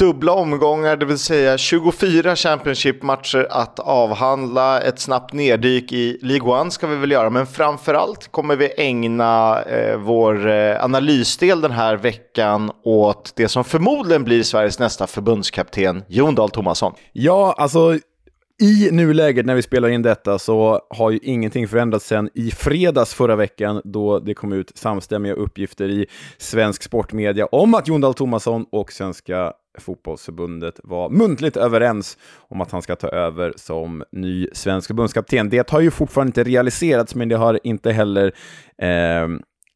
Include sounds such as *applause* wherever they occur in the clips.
dubbla omgångar, det vill säga 24 Championship-matcher att avhandla. Ett snabbt neddyk i League One ska vi väl göra, men framförallt kommer vi ägna eh, vår eh, analysdel den här veckan åt det som förmodligen blir Sveriges nästa förbundskapten, Jon Dahl Tomasson. Ja, alltså i nuläget när vi spelar in detta så har ju ingenting förändrats sedan i fredags förra veckan då det kom ut samstämmiga uppgifter i svensk sportmedia om att Jon Dahl Tomasson och Svenska fotbollsförbundet var muntligt överens om att han ska ta över som ny svensk förbundskapten. Det har ju fortfarande inte realiserats, men det har inte heller eh, Eh,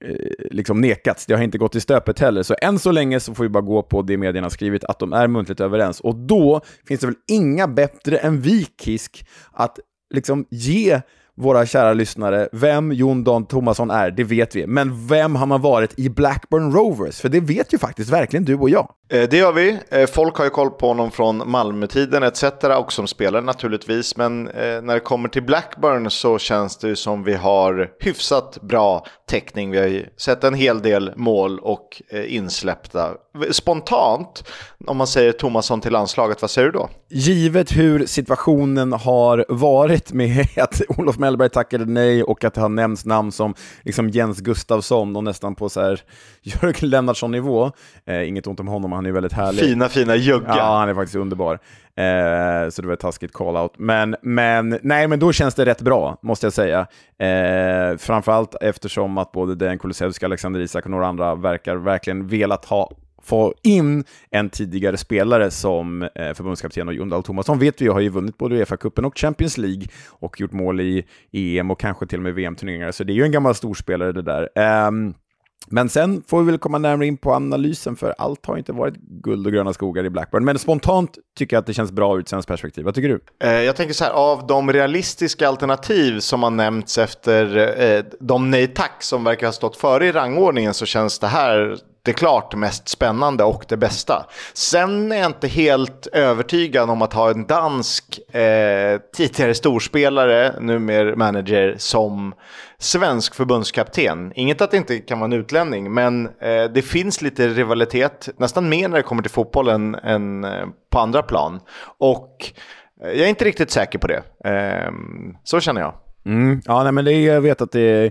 Eh, liksom nekats. Det har inte gått i stöpet heller. Så än så länge så får vi bara gå på det medierna skrivit, att de är muntligt överens. Och då finns det väl inga bättre än vi, Kisk, att liksom ge våra kära lyssnare, vem Jon Don Tomasson är, det vet vi. Men vem har man varit i Blackburn Rovers? För det vet ju faktiskt verkligen du och jag. Eh, det gör vi. Eh, folk har ju koll på honom från Malmötiden etc. och som spelare naturligtvis. Men eh, när det kommer till Blackburn så känns det som vi har hyfsat bra täckning. Vi har ju sett en hel del mål och insläppta. Spontant, om man säger Tomasson till landslaget, vad säger du då? Givet hur situationen har varit med *laughs* att Olof Mellberg tackade nej och att det har nämnts namn som liksom Jens Gustafsson och nästan på så här *laughs* Jörgen Lennartsson-nivå. Eh, inget ont om honom, han är väldigt härlig. Fina, fina jugga. Ja, han är faktiskt underbar. Eh, så det var ett taskigt call-out. Men, men, nej, men då känns det rätt bra, måste jag säga. Eh, framförallt eftersom att både Dejan Kulusevski, Alexander Isak och några andra verkar verkligen velat ha få in en tidigare spelare som eh, förbundskapten och Jon Dahl Tomasson vet vi har ju vunnit både Uefa-cupen och Champions League och gjort mål i EM och kanske till och med VM-turneringar, så det är ju en gammal storspelare det där. Um, men sen får vi väl komma närmare in på analysen, för allt har inte varit guld och gröna skogar i Blackburn. Men spontant tycker jag att det känns bra ur ett svenskt perspektiv. Vad tycker du? Eh, jag tänker så här, av de realistiska alternativ som har nämnts efter eh, de nej tack som verkar ha stått före i rangordningen så känns det här klart mest spännande och det bästa. Sen är jag inte helt övertygad om att ha en dansk eh, tidigare storspelare, numera manager, som svensk förbundskapten. Inget att det inte kan vara en utlänning, men eh, det finns lite rivalitet, nästan mer när det kommer till fotbollen än eh, på andra plan. Och eh, jag är inte riktigt säker på det. Ehm, så känner jag. Mm, ja, nej, men det, jag vet att det är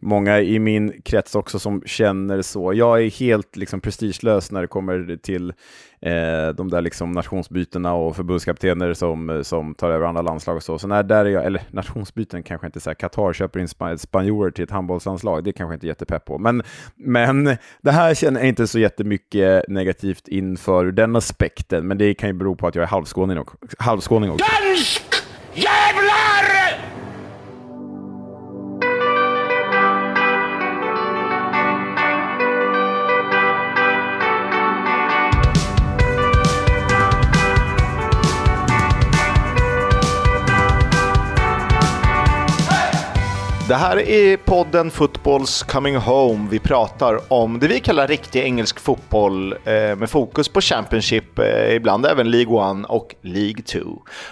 många i min krets också som känner så. Jag är helt liksom, prestigelös när det kommer till eh, de där liksom, nationsbytena och förbundskaptener som, som tar över andra landslag och så. Så när där är jag, eller nationsbyten kanske inte så Qatar köper in spanjorer till ett handbollslandslag, det kanske inte är jättepepp på. Men, men det här känner jag inte så jättemycket negativt inför den aspekten, men det kan ju bero på att jag är halvskåning, och, halvskåning också. Dansk Yeah! Det här är podden Footballs Coming Home. Vi pratar om det vi kallar riktig engelsk fotboll eh, med fokus på Championship, eh, ibland även League 1 och League 2.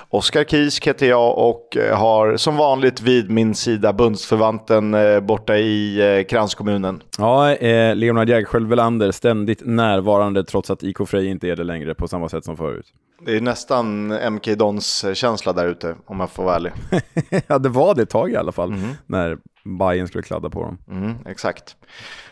Oskar Kisk heter jag och eh, har som vanligt vid min sida bundsförvanten borta i kranskommunen. Ja, eh, Leonard Jägerskiöld Welander, ständigt närvarande trots att IK Frej inte är det längre på samma sätt som förut. Det är nästan MK Dons känsla där ute, om jag får vara ärlig. *laughs* ja, det var det ett tag i alla fall, mm. när Bayern skulle kladda på dem. Mm, exakt.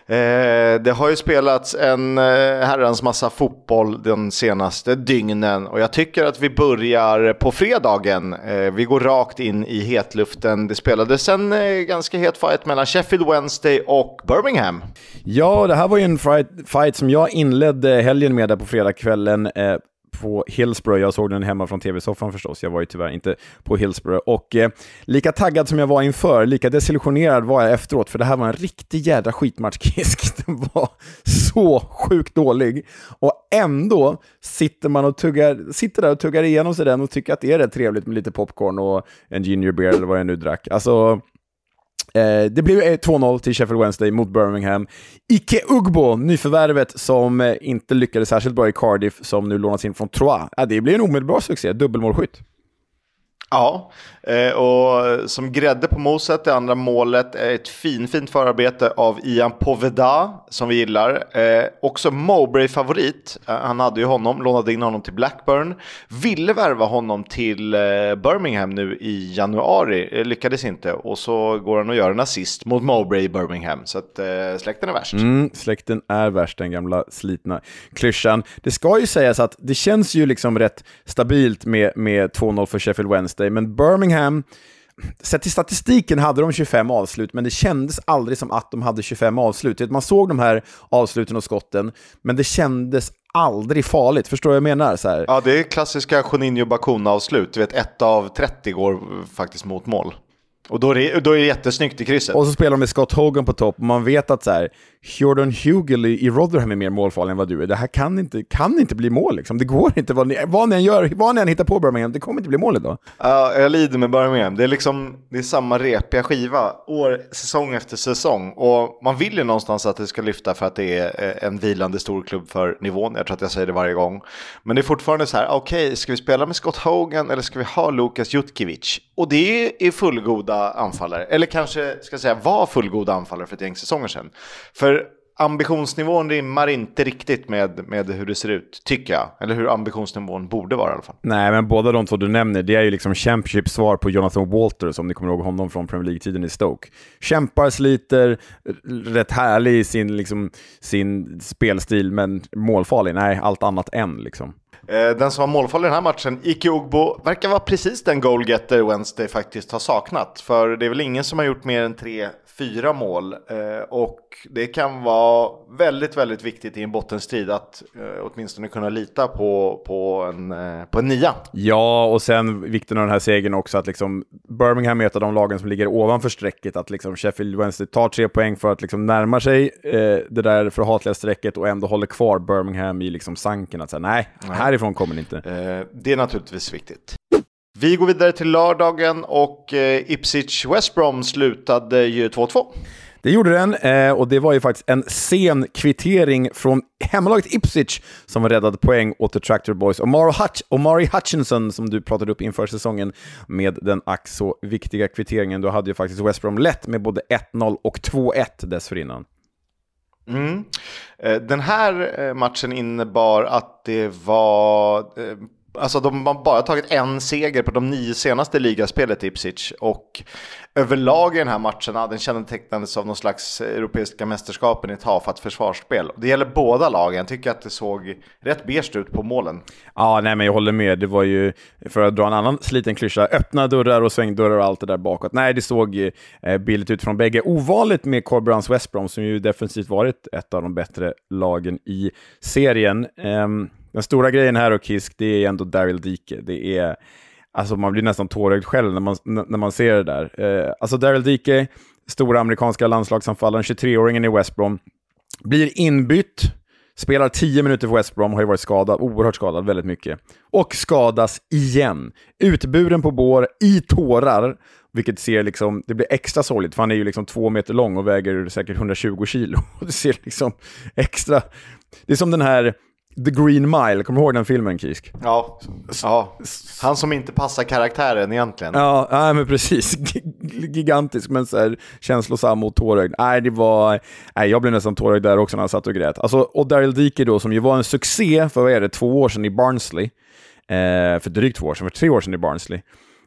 Eh, det har ju spelats en eh, herrans massa fotboll de senaste dygnen och jag tycker att vi börjar på fredagen. Eh, vi går rakt in i hetluften. Det spelades en eh, ganska het fight mellan Sheffield Wednesday och Birmingham. Ja, det här var ju en fight, fight som jag inledde helgen med där på fredagskvällen. På Hillsborough. Jag såg den hemma från tv-soffan förstås. Jag var ju tyvärr inte på Hillsborough. Och eh, lika taggad som jag var inför, lika desillusionerad var jag efteråt, för det här var en riktig jädra skitmatch, *laughs* Kisk. Den var så sjukt dålig. Och ändå sitter man och tuggar, sitter där och tuggar igenom sig den och tycker att det är rätt trevligt med lite popcorn och en ginger beer eller vad jag nu drack. Alltså, Eh, det blev 2-0 eh, till Sheffield Wednesday mot Birmingham. Ike Ugbo, nyförvärvet som eh, inte lyckades särskilt bra i Cardiff, som nu lånas in från Troyes. det blir en omedelbar succé, dubbelmålskytt. Ja, eh, och som grädde på moset, det andra målet är ett fin, fint förarbete av Ian Poveda som vi gillar. Eh, också Mowbray-favorit. Eh, han hade ju honom, lånade in honom till Blackburn. Ville värva honom till Birmingham nu i januari, lyckades inte. Och så går han och gör en assist mot Mowbray i Birmingham. Så att släkten är värst. Mm, släkten är värst, den gamla slitna klyschan. Det ska ju sägas att det känns ju liksom rätt stabilt med, med 2-0 för Sheffield Wednesday dig, men Birmingham, sett till statistiken hade de 25 avslut, men det kändes aldrig som att de hade 25 avslut. Man såg de här avsluten och skotten, men det kändes aldrig farligt. Förstår du vad jag menar? Så här. Ja, det är klassiska Juninho-Bakuna-avslut. Du vet, ett av 30 går faktiskt mot mål. Och då är, det, då är det jättesnyggt i krysset. Och så spelar de med Scott Hogan på topp och man vet att så här, Jordan Hugel i Rotherham är mer målfarlig än vad du är. Det här kan inte, kan inte bli mål liksom. Det går inte. Vad ni, vad ni än gör, vad ni än hittar på Birmingham, det kommer inte bli mål idag. Ja, uh, jag lider med Birmingham. Det är liksom, det är samma repiga skiva, år, säsong efter säsong. Och man vill ju någonstans att det ska lyfta för att det är eh, en vilande storklubb för nivån. Jag tror att jag säger det varje gång. Men det är fortfarande så här, okej, okay, ska vi spela med Scott Hogan eller ska vi ha Lukas Jutkiewicz? Och det är fullgoda anfallare, eller kanske ska jag säga var fullgoda anfallare för ett gäng säsonger sedan. För ambitionsnivån rimmar inte riktigt med, med hur det ser ut, tycker jag. Eller hur ambitionsnivån borde vara i alla fall. Nej, men båda de två du nämner, det är ju liksom Championship-svar på Jonathan Walters, om ni kommer ihåg honom från Premier League-tiden i Stoke. Kämpar, sliter, rätt härlig i sin, liksom, sin spelstil, men målfarlig? Nej, allt annat än liksom. Eh, den som var målfarlig i den här matchen, Ike Ogbo, verkar vara precis den goalgetter Wednesday faktiskt har saknat. För det är väl ingen som har gjort mer än tre fyra mål. Eh, och det kan vara väldigt, väldigt viktigt i en bottenstrid att eh, åtminstone kunna lita på, på, en, eh, på en nia. Ja, och sen vikten av den här segern också att liksom Birmingham av de lagen som ligger ovanför strecket. Att liksom Sheffield Wednesday tar tre poäng för att liksom närma sig eh, det där förhatliga strecket och ändå håller kvar Birmingham i liksom sanken. Att säga nej, nej. härifrån kommer det inte. Eh, det är naturligtvis viktigt. Vi går vidare till lördagen och eh, Ipswich West Brom slutade ju 2-2. Det gjorde den, eh, och det var ju faktiskt en sen kvittering från hemmalaget Ipswich som räddade poäng åt The Tractor Boys. Omari, Hutch Omari Hutchinson, som du pratade upp inför säsongen, med den ack så viktiga kvitteringen. Då hade ju faktiskt West Brom lätt med både 1-0 och 2-1 dessförinnan. Mm. Eh, den här eh, matchen innebar att det var Alltså de har bara tagit en seger på de nio senaste ligaspelet Ipsic. Ipswich och överlag i den här matchen, den kännetecknades av någon slags europeiska mästerskapen i tafatt försvarsspel. Det gäller båda lagen, jag tycker att det såg rätt beige ut på målen. Ja, nej men jag håller med. Det var ju, för att dra en annan sliten klyscha, öppna dörrar och svängdörrar och allt det där bakåt. Nej, det såg eh, billigt ut från bägge. Ovanligt med Corberans West Brom som ju defensivt varit ett av de bättre lagen i serien. Um, den stora grejen här och Kisk, det är ändå Daryl Dike. Det är, alltså man blir nästan tårögd själv när man, när man ser det där. Eh, alltså Daryl Dike, stora amerikanska landslagsanfallaren, 23-åringen i West Brom, blir inbytt, spelar 10 minuter för West Brom, har ju varit skadad, oerhört skadad väldigt mycket, och skadas igen. Utburen på bår, i tårar, vilket ser liksom, det blir extra sorgligt, för han är ju liksom två meter lång och väger säkert 120 kilo. *laughs* det ser liksom extra... Det är som den här The Green Mile, kommer du ihåg den filmen Kisk? Ja, ja. han som inte passar karaktären egentligen. Ja, nej, men precis. *laughs* Gigantisk men så här, känslosam och tårögd. Nej, det var... Nej, jag blev nästan tårögd där också när han satt och grät. Alltså, och Daryl Dickey då, som ju var en succé för, vad är det, två år sedan i Barnsley. Eh, för drygt två år sedan, för tre år sedan i Barnsley.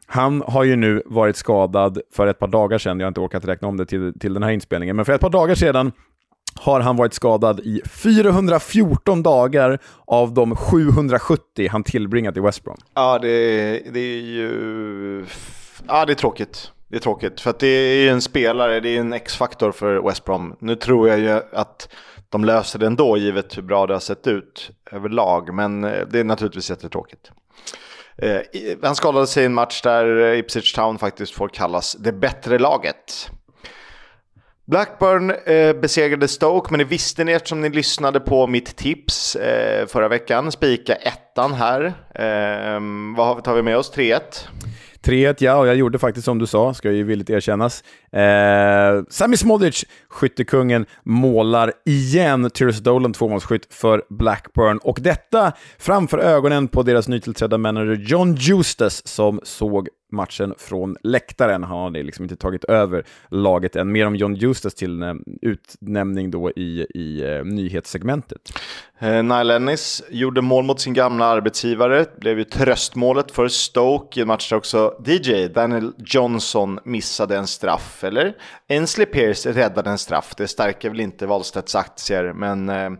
Han har ju nu varit skadad för ett par dagar sedan, jag har inte orkat räkna om det till, till den här inspelningen, men för ett par dagar sedan har han varit skadad i 414 dagar av de 770 han tillbringat i West Brom. Ja, det, det är ju... Ja, det är tråkigt. Det är tråkigt, för att det är en spelare, det är en X-faktor för West Brom. Nu tror jag ju att de löser det ändå, givet hur bra det har sett ut överlag, men eh, det är naturligtvis jättetråkigt. Eh, han skadade sig i en match där eh, Ipswich Town faktiskt får kallas det bättre laget. Blackburn eh, besegrade Stoke, men det visste ni eftersom ni lyssnade på mitt tips eh, förra veckan. Spika ettan här. Eh, vad tar vi med oss? 3-1? 3-1 ja, och jag gjorde faktiskt som du sa, ska ju villigt erkännas. Eh, Sami Smodic, skyttekungen, målar igen. Tyrus Dolan tvåmålsskytt för Blackburn. Och detta framför ögonen på deras nytillträdda manager John Justus som såg matchen från läktaren. Han hade liksom inte tagit över laget än. Mer om John Justus till eh, utnämning då i, i eh, nyhetssegmentet. Eh, Nile Ennis gjorde mål mot sin gamla arbetsgivare, blev ju tröstmålet för Stoke i en match där också DJ Daniel Johnson missade en straff, eller Ensley Pierce räddade en straff. Det stärker väl inte Wahlstedts aktier, men eh,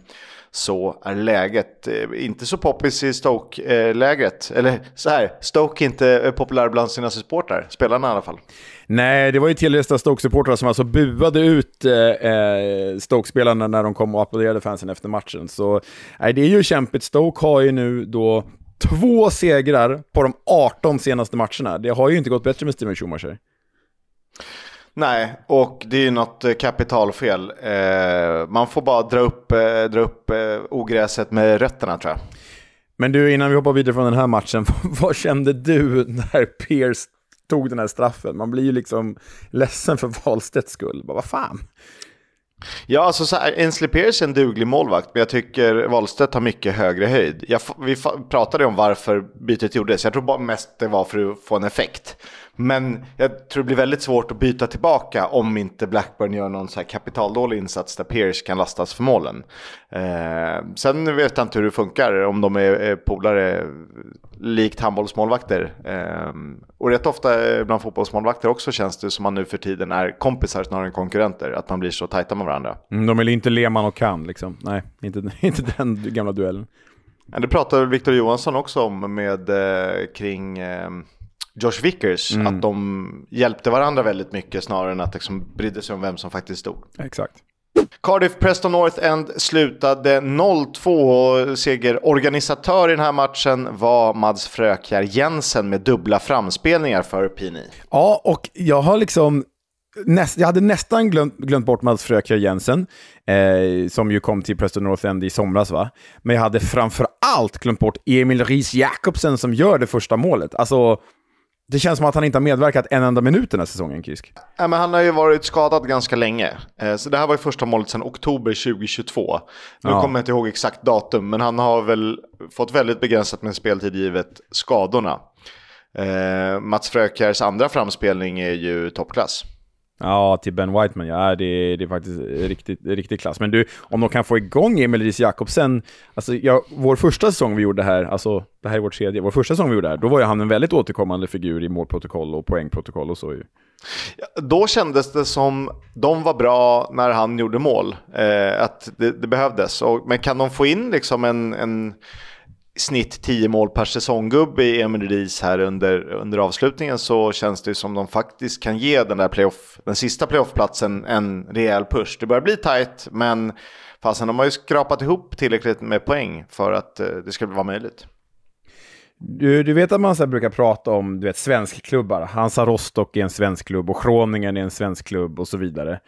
så är läget. Eh, inte så poppis i Stoke-lägret. Eller så här, Stoke är inte eh, populär bland sina supportrar, spelarna i alla fall. Nej, det var ju tillresta Stoke-supportrar som alltså buade ut eh, eh, Stoke-spelarna när de kom och applåderade fansen efter matchen. Så nej, det är ju kämpigt. Stoke har ju nu då två segrar på de 18 senaste matcherna. Det har ju inte gått bättre med Steven Schumacher. Nej, och det är ju något eh, kapitalfel. Eh, man får bara dra upp, eh, dra upp eh, ogräset med rötterna tror jag. Men du, innan vi hoppar vidare från den här matchen, *laughs* vad kände du när Pierce tog den här straffen? Man blir ju liksom ledsen för Wahlstedts skull. Bara, vad fan? Ja, alltså så här, Ainsley Pierce är en duglig målvakt, men jag tycker Wahlstedt har mycket högre höjd. Jag, vi pratade om varför bytet gjordes. Jag tror bara mest det var för att få en effekt. Men jag tror det blir väldigt svårt att byta tillbaka om inte Blackburn gör någon så här kapitaldålig insats där Pierce kan lastas för målen. Eh, sen vet jag inte hur det funkar, om de är, polare likt handbollsmålvakter. Eh, och rätt ofta bland fotbollsmålvakter också känns det som man nu för tiden är kompisar snarare än konkurrenter, att man blir så tajta med varandra. Mm, de är inte Lehmann och kan liksom. Nej, inte, *laughs* inte den gamla duellen. Det pratade Victor Johansson också om med, eh, kring eh, Josh Vickers. Mm. Att de hjälpte varandra väldigt mycket snarare än att liksom brydde sig om vem som faktiskt stod. Exakt. Cardiff Preston North End slutade 0-2 segerorganisatör i den här matchen var Mads Frökjär Jensen med dubbla framspelningar för Pini. Ja, och jag har liksom Näst, jag hade nästan glömt, glömt bort Mats Frökjär Jensen, eh, som ju kom till Preston North End i somras. Va? Men jag hade framför allt glömt bort Emil Ries Jakobsen som gör det första målet. Alltså, det känns som att han inte har medverkat en enda minut den här säsongen, Kisk. Ja, men han har ju varit skadad ganska länge. Eh, så det här var ju första målet sedan oktober 2022. Nu ja. kommer jag inte ihåg exakt datum, men han har väl fått väldigt begränsat med speltid givet skadorna. Eh, Mats Frökjärs andra framspelning är ju toppklass. Ja, till Ben Whiteman, ja. Äh, det är, det är faktiskt riktigt, riktigt klass. Men du, om de kan få igång Emil Ries Jakobsen, alltså ja, vår första säsong vi gjorde här, alltså det här är vårt tredje, vår första säsong vi gjorde här, då var ju han en väldigt återkommande figur i målprotokoll och poängprotokoll och så ju. Då kändes det som de var bra när han gjorde mål, eh, att det, det behövdes. Och, men kan de få in liksom en, en snitt 10 mål per säsonggubbe i Emil Ries här under, under avslutningen så känns det som de faktiskt kan ge den där playoff, den sista playoffplatsen en rejäl push. Det börjar bli tajt men fasen de har ju skrapat ihop tillräckligt med poäng för att eh, det ska vara möjligt. Du, du vet att man så brukar prata om du vet, svenskklubbar. Hansa Rostock är en svensk klubb och Groningen är en svensk klubb och så vidare.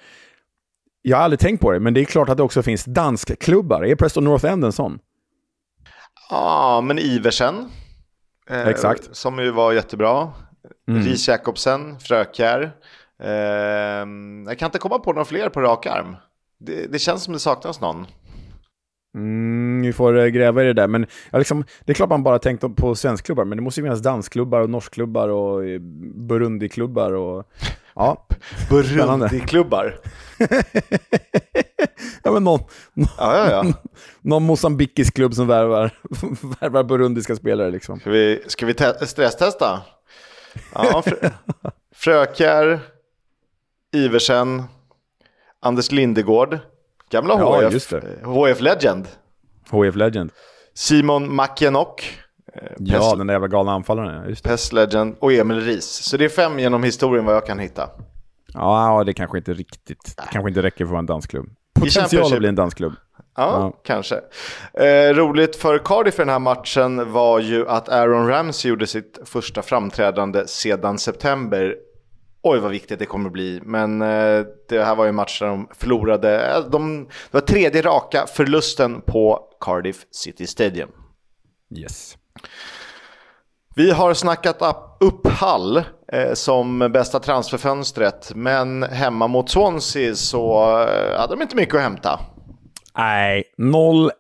Jag har aldrig tänkt på det, men det är klart att det också finns danskklubbar. Är Preston North End en sån? Ja, men Iversen. Eh, Exakt. Som ju var jättebra. Mm. Ries Jakobsen, Frökjär. Eh, jag kan inte komma på några fler på rak arm. Det, det känns som det saknas någon. Mm, vi får eh, gräva i det där. Men ja, liksom, det är klart man bara tänkt på svenskklubbar, men det måste ju finnas dansklubbar och norskklubbar och eh, Burundi-klubbar och... Ja, *laughs* Burundi-klubbar? *laughs* *laughs* ja, men någon, ja, ja, ja. *laughs* någon mosambikisk klubb som värvar, *laughs* värvar burundiska spelare. Liksom. Ska vi, ska vi stresstesta? Ja, fr Frökär, Iversen, Anders Lindegård, gamla ja, HF, HF Legend. HF Legend. Simon Makienok. Eh, ja, den där jävla galna anfallaren. Just Pest Legend och Emil Ries. Så det är fem genom historien vad jag kan hitta. Ja, det kanske inte riktigt, det kanske inte räcker för en dansklubb. Potential att bli en dansklubb. Ja, ja, kanske. Eh, roligt för Cardiff i den här matchen var ju att Aaron Ramsey gjorde sitt första framträdande sedan september. Oj vad viktigt det kommer bli, men eh, det här var ju en match där de förlorade. Eh, de, det var tredje raka förlusten på Cardiff City Stadium. Yes. Vi har snackat upp Hall eh, som bästa transferfönstret, men hemma mot Swansea så eh, hade de inte mycket att hämta. Nej, 0-1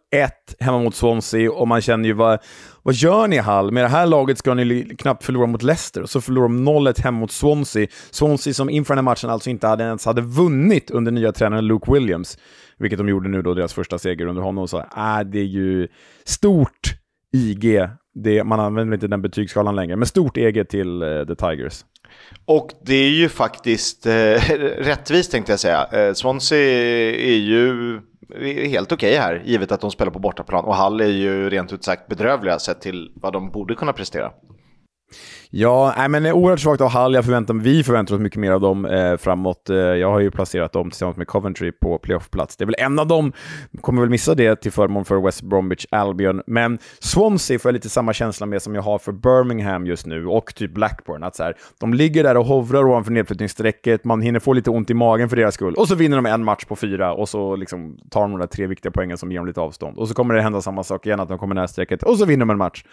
hemma mot Swansea och man känner ju vad, vad gör ni Hall? Med det här laget ska ni knappt förlora mot Leicester och så förlorar de 0-1 hemma mot Swansea. Swansea som inför den här matchen alltså inte hade, ens hade vunnit under nya tränaren Luke Williams, vilket de gjorde nu då, deras första seger under honom. Så äh, det är ju stort IG. Det, man använder inte den betygsskalan längre, men stort eget till eh, The Tigers. Och det är ju faktiskt eh, *laughs* rättvist tänkte jag säga. Eh, Swansea är ju helt okej okay här, givet att de spelar på bortaplan. Och Hall är ju rent ut sagt bedrövliga sett till vad de borde kunna prestera. Ja, nej, men oerhört svagt av Hall. Jag förväntar, vi förväntar oss mycket mer av dem eh, framåt. Eh, jag har ju placerat dem tillsammans med Coventry på playoffplats. Det är väl en av dem, kommer väl missa det till förmån för West Bromwich Albion. Men Swansea får jag lite samma känsla med som jag har för Birmingham just nu och typ Blackburn. Att så här, de ligger där och hovrar ovanför nedflyttningsstrecket, man hinner få lite ont i magen för deras skull. Och så vinner de en match på fyra och så liksom tar de de där tre viktiga poängen som ger dem lite avstånd. Och så kommer det hända samma sak igen, att de kommer nära strecket och så vinner de en match.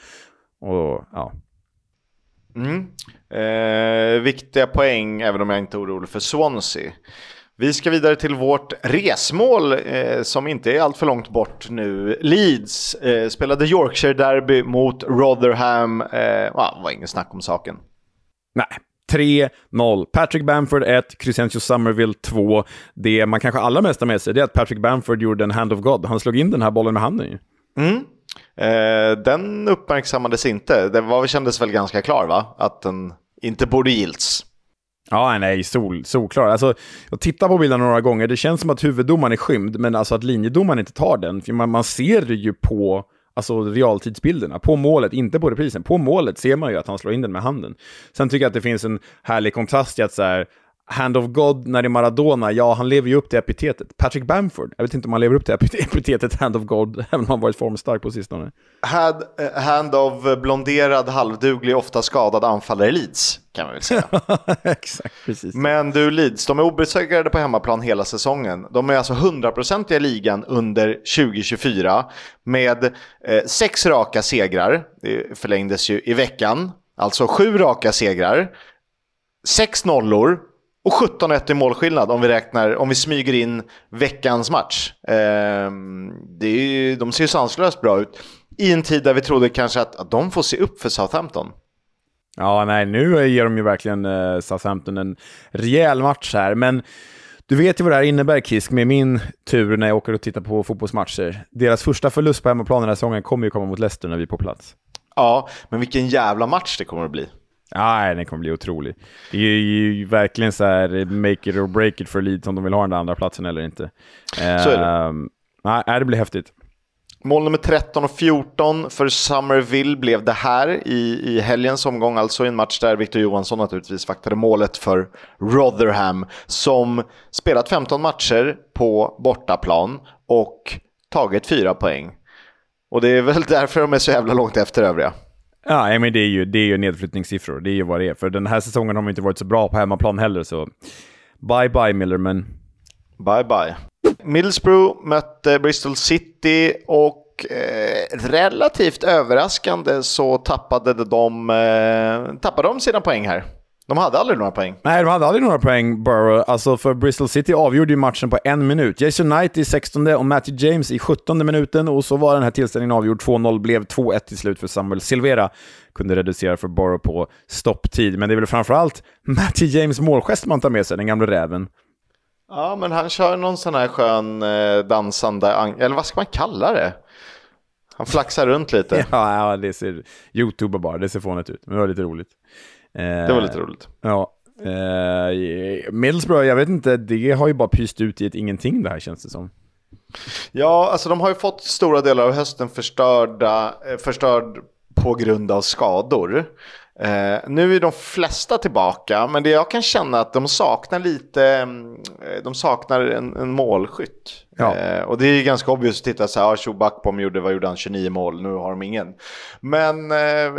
Och ja, Mm. Eh, viktiga poäng, även om jag inte är orolig för Swansea. Vi ska vidare till vårt resmål eh, som inte är allt för långt bort nu. Leeds eh, spelade Yorkshire Derby mot Rotherham. Eh, ah, var ingen snack om saken. Nej, 3-0. Patrick Bamford 1, Crescencio Somerville 2. Det man kanske allra mest har med sig är att Patrick Bamford gjorde en hand of God. Han slog in den här bollen med handen Mm. Eh, den uppmärksammades inte. Det var, kändes väl ganska klar va? Att den inte borde gilts. Ja, nej, sol, solklar. Alltså, jag tittar på bilden några gånger, det känns som att huvuddomaren är skymd, men alltså att linjedomaren inte tar den, för man, man ser det ju på alltså, realtidsbilderna, på målet, inte på reprisen. På målet ser man ju att han slår in den med handen. Sen tycker jag att det finns en härlig kontrast i att så här, Hand of God när det är Maradona, ja, han lever ju upp till epitetet. Patrick Bamford, jag vet inte om han lever upp till *laughs* epitetet Hand of God, *laughs* även om han varit formstark på sistone. Had, uh, hand of blonderad, halvduglig, ofta skadad anfallare Leeds, kan man väl säga. *laughs* Exakt, precis. Men du, Leeds, de är obesegrade på hemmaplan hela säsongen. De är alltså hundraprocentiga i ligan under 2024 med eh, sex raka segrar. Det förlängdes ju i veckan. Alltså sju raka segrar, sex nollor och 17-1 i målskillnad om vi räknar, om vi smyger in veckans match. Eh, det är, de ser ju sanslöst bra ut. I en tid där vi trodde kanske att, att de får se upp för Southampton. Ja, nej, nu ger de ju verkligen eh, Southampton en rejäl match här, men du vet ju vad det här innebär, Kisk, med min tur när jag åker och tittar på fotbollsmatcher. Deras första förlust på hemmaplan den här säsongen kommer ju komma mot Leicester när vi är på plats. Ja, men vilken jävla match det kommer att bli. Nej, den kommer bli otrolig. Det är ju verkligen så här make it or break it för Leeds om de vill ha den andra platsen eller inte. Så är det. Uh, nej, det blir häftigt. Mål nummer 13 och 14 för Summerville blev det här i, i helgens omgång, alltså i en match där Victor Johansson naturligtvis vaktade målet för Rotherham som spelat 15 matcher på bortaplan och tagit fyra poäng. Och det är väl *laughs* därför de är så jävla långt efter övriga. Ja, men det är ju, det är ju nedflyttningssiffror. Det är ju vad det är. För den här säsongen har de inte varit så bra på hemmaplan heller, så bye bye Millerman. Bye bye. Middlesbrough mötte Bristol City och eh, relativt överraskande så tappade de, eh, tappade de sina poäng här. De hade aldrig några poäng. Nej, de hade aldrig några poäng, Borough. Alltså för Bristol City avgjorde ju matchen på en minut. Jason Knight i 16 och Matty James i 17 minuten och så var den här tillställningen avgjord. 2-0 blev 2-1 till slut för Samuel Silvera. Kunde reducera för Borough på stopptid, men det är väl framförallt Matty James målgest man tar med sig, den gamla räven. Ja, men han kör någon sån här skön eh, dansande, eller vad ska man kalla det? Han flaxar runt lite. *laughs* ja, ja, det ser YouTube bara, det ser fånigt ut, men det var lite roligt. Det var lite roligt. Ja. Eh, Middlesbrough, jag vet inte, det har ju bara pyst ut i ett ingenting det här känns det som. Ja, alltså de har ju fått stora delar av hösten förstörda, förstörd på grund av skador. Eh, nu är de flesta tillbaka, men det jag kan känna att de saknar lite, de saknar en, en målskytt. Ja. Eh, och det är ganska obvious att titta så här, Chubakpom gjorde, vad gjorde han, 29 mål, nu har de ingen. Men eh,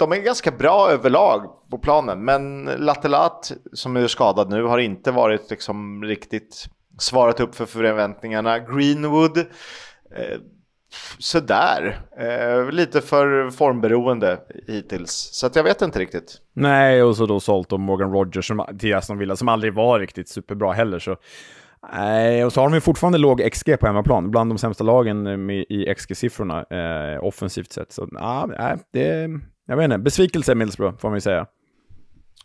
de är ganska bra överlag på planen, men Latelat som är skadad nu har inte varit liksom riktigt svarat upp för förväntningarna. Greenwood, eh, sådär. Eh, lite för formberoende hittills, så att jag vet inte riktigt. Nej, och så då sålt de Morgan Rogers som, till Aston Villa som aldrig var riktigt superbra heller. Så Nej, och så har de ju fortfarande låg XG på hemmaplan, bland de sämsta lagen med, i XG-siffrorna eh, offensivt sett. Så nej, det, jag vet inte, besvikelse Middlesbrough får man ju säga.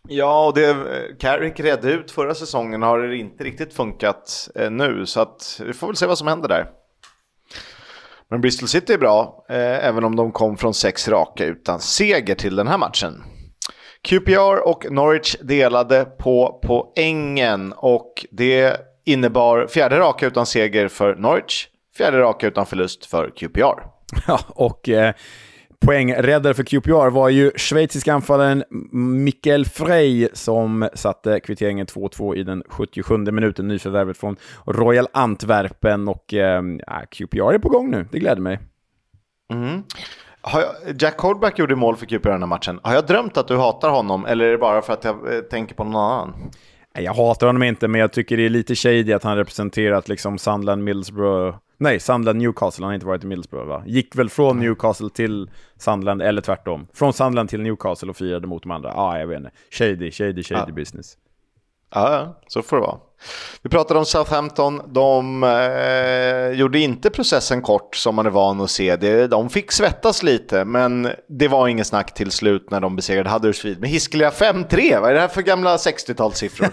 Ja, och det Carrick redde ut förra säsongen har det inte riktigt funkat eh, nu, så att vi får väl se vad som händer där. Men Bristol City är bra, eh, även om de kom från sex raka utan seger till den här matchen. QPR och Norwich delade på poängen och det innebar fjärde raka utan seger för Norwich, fjärde raka utan förlust för QPR. *laughs* Ja, och eh, poängräddare för QPR var ju schweiziska anfallaren Mikkel Frey som satte kvitteringen 2-2 i den 77 minuten, nyförvärvet från Royal Antwerpen och eh, QPR är på gång nu, det gläder mig. Mm. Jag, Jack Holdback gjorde mål för QPR den här matchen. Har jag drömt att du hatar honom eller är det bara för att jag eh, tänker på någon annan? Jag hatar honom inte, men jag tycker det är lite shady att han representerat liksom Sunderland, Middlesbrough Nej, Sunderland Newcastle, han har inte varit i Middlesbrough va? Gick väl från Newcastle till Sunderland, eller tvärtom. Från Sunderland till Newcastle och firade mot de andra. Ja, ah, jag vet inte. Shady, shady, shady ja. business. Ja, så får det vara. Vi pratade om Southampton. De eh, gjorde inte processen kort som man är van att se. Det, de fick svettas lite, men det var ingen snack till slut när de besegrade Huddersfield med hiskeliga 5-3. Vad är det här för gamla 60-talssiffror?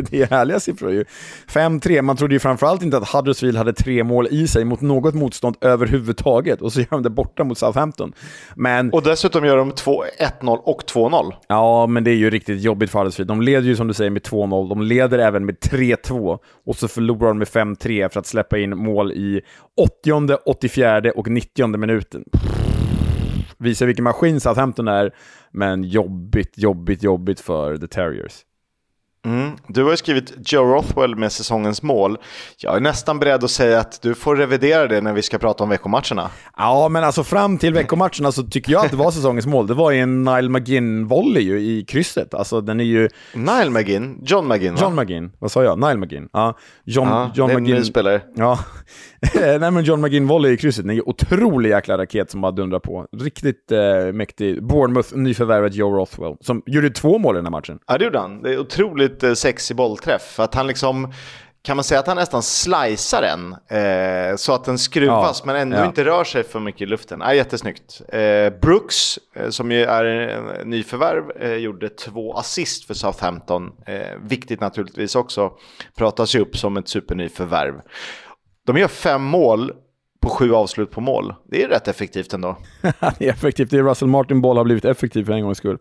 *laughs* det är härliga siffror ju. 5-3, man trodde ju framförallt inte att Huddersfield hade tre mål i sig mot något motstånd överhuvudtaget och så gör de det borta mot Southampton. Men... Och dessutom gör de 1-0 och 2-0. Ja, men det är ju riktigt jobbigt för Huddersfield. De leder ju som du säger med 2-0, de leder även med 3-2 och så förlorar de med 5-3 för att släppa in mål i 80, 84 och 90 minuten. Visar vilken maskin Southampton är, men jobbigt, jobbigt, jobbigt för The Terriers. Mm. Du har ju skrivit Joe Rothwell med säsongens mål. Jag är nästan beredd att säga att du får revidera det när vi ska prata om veckomatcherna. Ja, men alltså fram till veckomatcherna så tycker jag att det var säsongens mål. Det var ju en Nile McGinn-volley ju i krysset. Alltså den är ju... Nile McGinn? John McGinn va? John McGinn, vad sa jag? Nile McGinn. Ja, John, ja, John det är McGinn. en ny spelare. Ja, *laughs* Nej men John McGinn volley i krysset, en otrolig jäkla raket som bara dundrar på. Riktigt eh, mäktig. Bournemouth, nyförvärvet Joe Rothwell, som gjorde två mål i den här matchen. Ja det gjorde han. Det är otroligt eh, sexig bollträff. Att han liksom kan man säga att han nästan slicear den eh, så att den skruvas ja, men ändå ja. inte rör sig för mycket i luften. Ja, jättesnyggt. Eh, Brooks, eh, som ju är en nyförvärv, eh, gjorde två assist för Southampton. Eh, viktigt naturligtvis också. Pratas ju upp som ett supernyförvärv. De gör fem mål på sju avslut på mål. Det är rätt effektivt ändå. *laughs* det är effektivt. Det är Russell Martin boll har blivit effektiv för en gångs skull.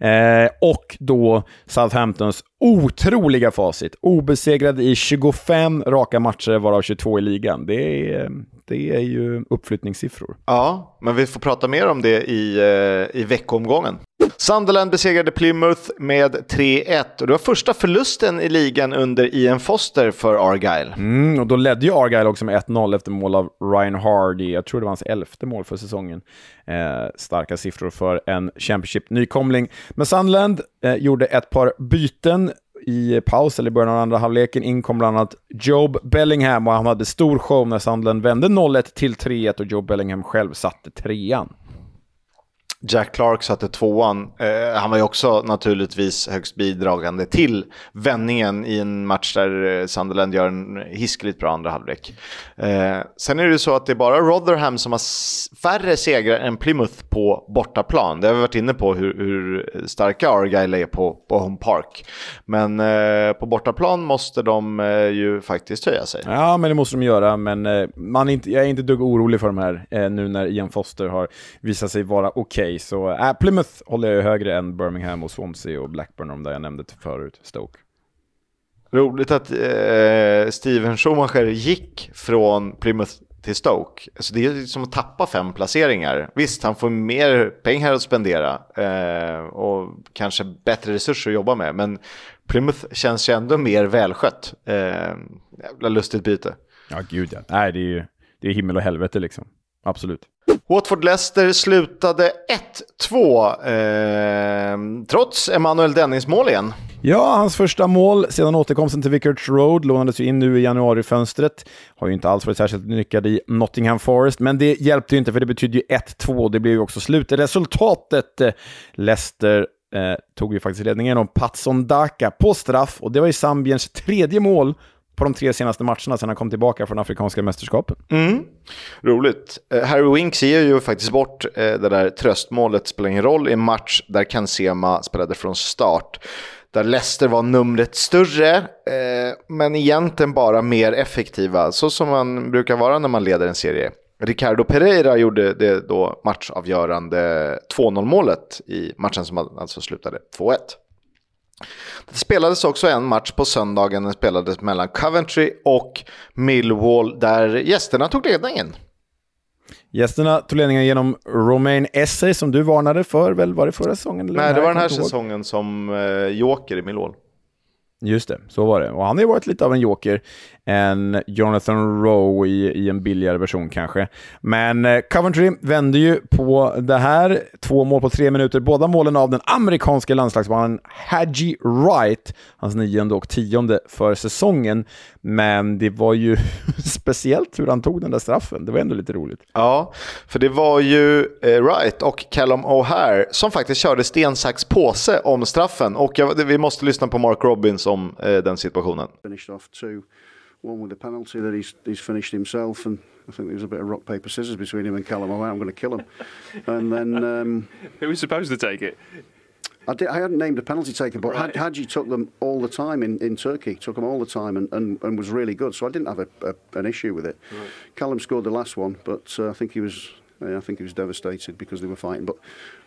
Eh, och då Southamptons otroliga facit. Obesegrade i 25 raka matcher, varav 22 i ligan. Det är, eh, det är ju uppflyttningssiffror. Ja, men vi får prata mer om det i, eh, i veckoomgången. Sunderland besegrade Plymouth med 3-1 och det var första förlusten i ligan under Ian Foster för Argyle. Mm, och då ledde ju Argyle också med 1-0 efter mål av Ryan Hardy. Jag tror det var hans elfte mål för säsongen. Eh, starka siffror för en Championship-nykomling. Men Sunderland eh, gjorde ett par byten i paus, eller i början av andra halvleken, in kom bland annat Job Bellingham och han hade stor show när Sunderland vände 0-1 till 3-1 och Job Bellingham själv satte trean. Jack Clark satte tvåan. Eh, han var ju också naturligtvis högst bidragande till vändningen i en match där eh, Sunderland gör en hiskeligt bra andra halvlek. Eh, sen är det ju så att det är bara Rotherham som har färre segrar än Plymouth på bortaplan. Det har vi varit inne på hur, hur starka Argyle är på, på Home Park. Men eh, på bortaplan måste de eh, ju faktiskt höja sig. Ja, men det måste de göra. Men eh, man är inte, jag är inte dugg orolig för de här eh, nu när Ian Foster har visat sig vara okej. Okay sig. Så äh, Plymouth håller jag högre än Birmingham och Swansea och Blackburn, de där jag nämnde förut, Stoke. Roligt att eh, Steven Schumacher gick från Plymouth till Stoke. Alltså det är som att tappa fem placeringar. Visst, han får mer pengar att spendera eh, och kanske bättre resurser att jobba med. Men Plymouth känns ju ändå mer välskött. Eh, jävla lustigt byte. Ja, gud ja. Nej, det är ju det är himmel och helvete liksom. Absolut. Watford-Leicester slutade 1-2, eh, trots Emanuel Dennis mål igen. Ja, hans första mål sedan återkomsten till Vicarage Road lånades ju in nu i januarifönstret. Har ju inte alls varit särskilt lyckad i Nottingham Forest, men det hjälpte ju inte för det betydde ju 1-2 och det blev ju också slutresultatet. Eh, Leicester eh, tog ju faktiskt ledningen om Patson Daka på straff och det var ju Zambiens tredje mål på de tre senaste matcherna sedan han kom tillbaka från Afrikanska mästerskapen. Mm. Roligt. Eh, Harry Winks ger ju faktiskt bort eh, det där tröstmålet, spelar ingen roll, i en match där Kansema spelade från start. Där Leicester var numret större, eh, men egentligen bara mer effektiva, så som man brukar vara när man leder en serie. Ricardo Pereira gjorde det då matchavgörande 2-0 målet i matchen som alltså slutade 2-1. Det spelades också en match på söndagen, den spelades mellan Coventry och Millwall där gästerna tog ledningen. Gästerna tog ledningen genom Romain Essay som du varnade för, väl var det förra säsongen? Nej, det var den här säsongen som eh, joker i Millwall. Just det, så var det. Och han har ju varit lite av en joker än Jonathan Rowe i, i en billigare version kanske. Men eh, Coventry vände ju på det här. Två mål på tre minuter. Båda målen av den amerikanska landslagsmannen Hadji Wright. Hans nionde och tionde för säsongen. Men det var ju *laughs* speciellt hur han tog den där straffen. Det var ändå lite roligt. Ja, för det var ju eh, Wright och Callum O'Hare som faktiskt körde sten, sax, påse om straffen. Och jag, vi måste lyssna på Mark Robbins om eh, den situationen. One with a penalty that he's he's finished himself, and I think there was a bit of rock paper scissors between him and Callum. Oh, I'm going to kill him, and then um, *laughs* who was supposed to take it? I, did, I hadn't named a penalty taker, but right. Hadji took them all the time in, in Turkey, took them all the time and, and, and was really good. So I didn't have a, a, an issue with it. Right. Callum scored the last one, but uh, I think he was I think he was devastated because they were fighting. But